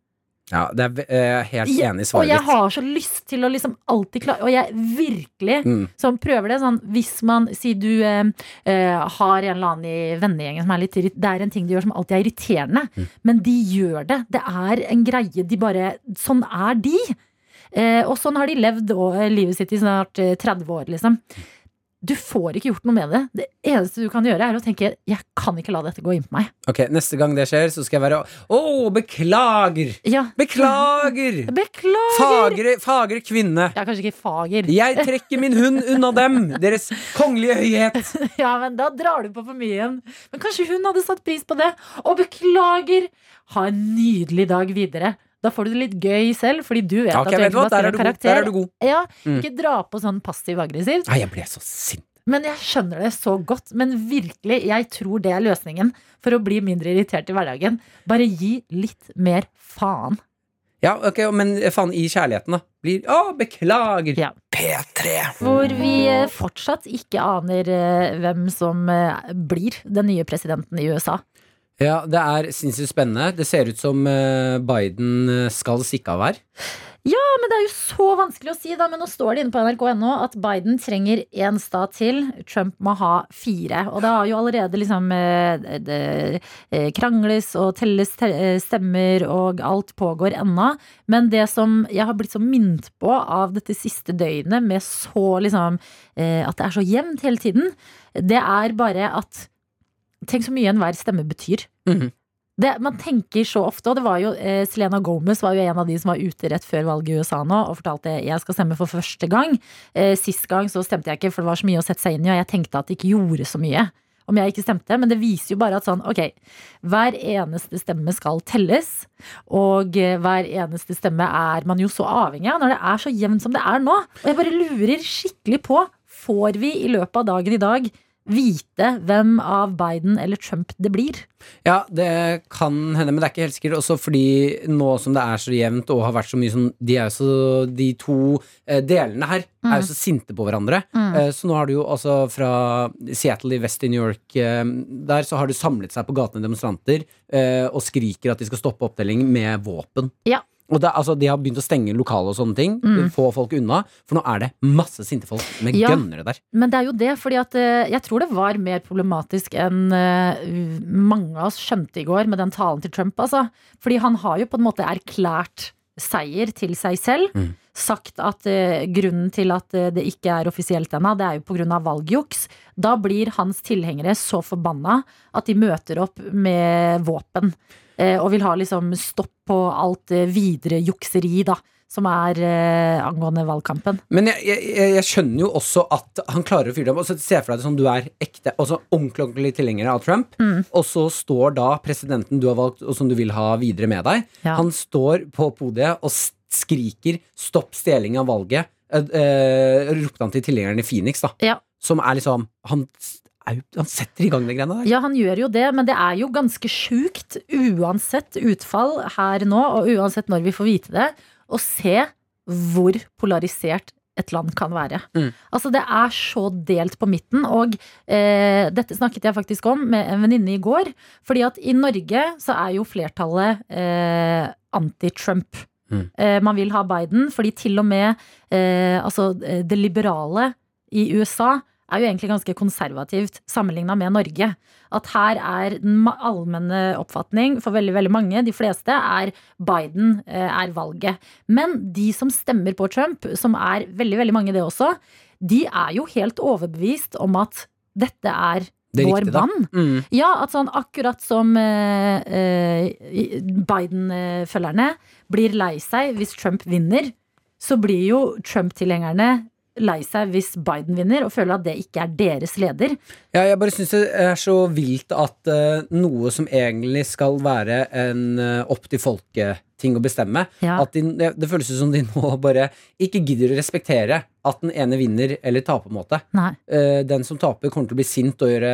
S3: Ja, det er jeg er helt enig i svaret ditt.
S2: Og jeg har så lyst til å liksom alltid klare Og jeg virkelig
S3: Mm.
S2: som prøver det sånn Hvis man, si du eh, eh, har en eller annen i vennegjengen som er litt Det er en ting de gjør som alltid er irriterende
S3: Mm.
S2: Men de gjør det Det er en greie, de bare Sånn er de eh, Og sånn har de levd og, eh, livet sitt i snart eh, 30 år liksom Du får ikke gjort noe med det Det eneste du kan gjøre er å tenke Jeg kan ikke la dette gå inn på meg
S3: Ok, Neste gang det skjer, så skal jeg være Å, beklager!
S2: Ja,
S3: Beklager!
S2: beklager
S3: Fagre, fagre kvinne.
S2: Jeg er kanskje ikke fager
S3: Jeg trekker min hund unna dem, deres kongelige høyhet.
S2: Ja, men da drar du på for mye igjen. Men kanskje hun hadde satt pris på det. Og beklager! Ha en nydelig dag videre. Da får du det litt gøy selv, fordi du vet
S3: okay,
S2: at du egentlig
S3: er
S2: en
S3: karakter. Der er du god.
S2: Ja,
S3: Mm.
S2: ikke dra på sånn passiv-aggressivt.
S3: Nei, jeg ble så sint.
S2: Men jeg skjønner det så godt. Men virkelig, jeg tror det er løsningen for å bli mindre irritert i hverdagen. Bare gi litt mer faen.
S3: Ja, ok, men faen, i kjærligheten, da. Blir Å, beklager!
S2: Ja.
S4: P3.
S2: Hvor vi eh, fortsatt ikke aner eh, hvem som eh, blir den nye presidenten i USA.
S3: Ja, det er sinnssykt spennende. Det ser ut som eh, Biden eh, skal stikke av her.
S2: Ja, men det er jo så vanskelig å si, da. Men nå står det inne på nrk.no at Biden trenger én stat til. Trump må ha fire. Og det har jo allerede liksom eh, det, krangles og telles stemmer, og alt pågår ennå. Men det som jeg har blitt så minnet på av dette siste døgnet, med så liksom At det er så jevnt hele tiden, det er bare at Tenk så mye enhver stemme betyr.
S3: Mhm.
S2: Det, man tenker så ofte, og det var jo eh, Selena Gomez var jo en av de som var ute rett før valget i USA nå og fortalte jeg skal stemme for første gang. Eh, sist gang så stemte jeg ikke, for det var så mye å sette seg inn i, og jeg tenkte at det ikke gjorde så mye om jeg ikke stemte, men det viser jo bare at sånn, ok, hver eneste stemme skal telles, og eh, hver eneste stemme er man jo så avhengig av når det er så jevnt som det er nå. Og jeg bare lurer skikkelig på, får vi i løpet av dagen i dag vite hvem av Biden eller Trump det blir?
S3: Ja, det kan hende, men det er ikke helt sikkert. Også fordi nå som det er så jevnt og har vært så mye sånn De, er så, de to eh, delene her er jo så sinte på hverandre. Eh, så nå har du jo altså fra Seattle i vest i New York eh, Der så har det samlet seg på gatene demonstranter eh, og skriker at de skal stoppe opptelling med våpen.
S2: Ja.
S3: Og det, altså, De har begynt å stenge lokale og sånne ting. Få folk unna. For nå er det masse sinte folk med
S2: Ja.
S3: gønnere der.
S2: Men det er jo det, fordi at eh, jeg tror det var mer problematisk enn eh, mange av oss skjønte i går med den talen til Trump, altså. Fordi han har jo på en måte erklært seier til seg selv.
S3: Mm.
S2: Sagt at eh, grunnen til at det ikke er offisielt ennå, det er jo pga. valgjuks. Da blir hans tilhengere så forbanna at de møter opp med våpen. Eh, Og vil ha liksom stopp på alt eh, videre jukseri, da. Som er eh, angående valgkampen.
S3: Men jeg, jeg, jeg- skjønner jo også at han klarer å fyre dem. Og så ser for deg det som du er ekte, altså ordentlig ordentlig tilhenger av Trump,
S2: Mm.
S3: og så står da presidenten du har valgt, og som du vil ha videre med deg,
S2: Ja.
S3: han står på podiet og skriker 'stopp stjeling av valget'. Eh, eh, ropte han til tilhengeren i Phoenix, da.
S2: Ja.
S3: Som er liksom han, han setter i gang de greiene der.
S2: Ja, han gjør jo det, men det er jo ganske sjukt, uansett utfall her nå, og uansett når vi får vite det, å se hvor polarisert et land kan være.
S3: Mm.
S2: Altså, det er så delt på midten, og eh, dette snakket jeg faktisk om med en venninne i går, fordi at i Norge så er jo flertallet eh, anti-Trump.
S3: Mm.
S2: Eh, man vil ha Biden, fordi til og med eh, altså, eh, det liberale i USA er jo egentlig ganske konservativt sammenligna med Norge. At her er den allmenne oppfatning for veldig veldig mange, de fleste, er Biden eh, er valget. Men de som stemmer på Trump, som er veldig veldig mange det også, de er jo helt overbevist om at dette er vår mann.
S3: Mm.
S2: Ja, at sånn akkurat som eh, eh, Biden-følgerne blir lei seg hvis Trump vinner, så blir jo Trump-tilhengerne lei seg hvis Biden vinner, og føler at det ikke er deres leder.
S3: Ja, jeg bare syns det er så vilt at uh, noe som egentlig skal være en uh, opp til folket-ting å bestemme,
S2: Ja.
S3: at de, det, føles som de nå bare ikke gidder å respektere at den ene vinner eller taper, på en måte.
S2: Nei.
S3: Eh, den som taper, kommer til å bli sint og gjøre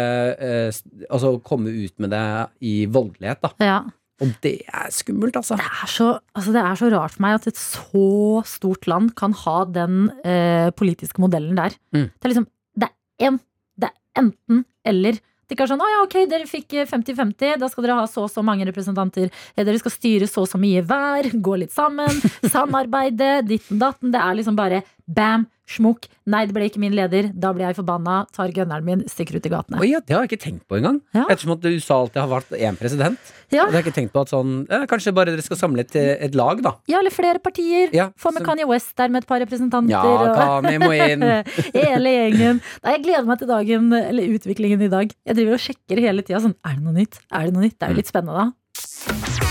S3: Altså komme ut med det i voldelighet, da.
S2: Ja.
S3: Og det er skummelt, altså.
S2: Det er, så, altså det er så rart for meg at et så stort land kan ha den eh, politiske modellen der.
S3: Mm.
S2: Det er liksom Det er en, det er enten eller. Det ikke er sånn, å ja, ok, dere fikk eh, 50-50, da skal dere ha så og så mange representanter. Eh, Dere skal styre så og så mye hver, gå litt sammen, samarbeide, ditten datten. Det er liksom bare bam, Schmuck! Nei, det ble ikke min leder. Da blir jeg forbanna, tar gunneren min, stikker ut i gatene.
S3: Oi, ja, det har jeg ikke tenkt på engang.
S2: Ja.
S3: Ettersom at USA alltid har vært én president.
S2: Ja.
S3: Det har jeg ikke tenkt på at sånn eh, Kanskje bare dere skal samle et, et lag, da.
S2: Ja, eller flere partier.
S3: Ja,
S2: Få med
S3: så-
S2: Kanye West der med et par representanter.
S3: Ja,
S2: og-
S3: Kanye må inn.
S2: hele gjengen. Nei, jeg gleder meg til dagen, eller utviklingen i dag. Jeg driver og sjekker hele tida sånn, er det noe nytt? Er det noe nytt? Det er jo litt spennende, da.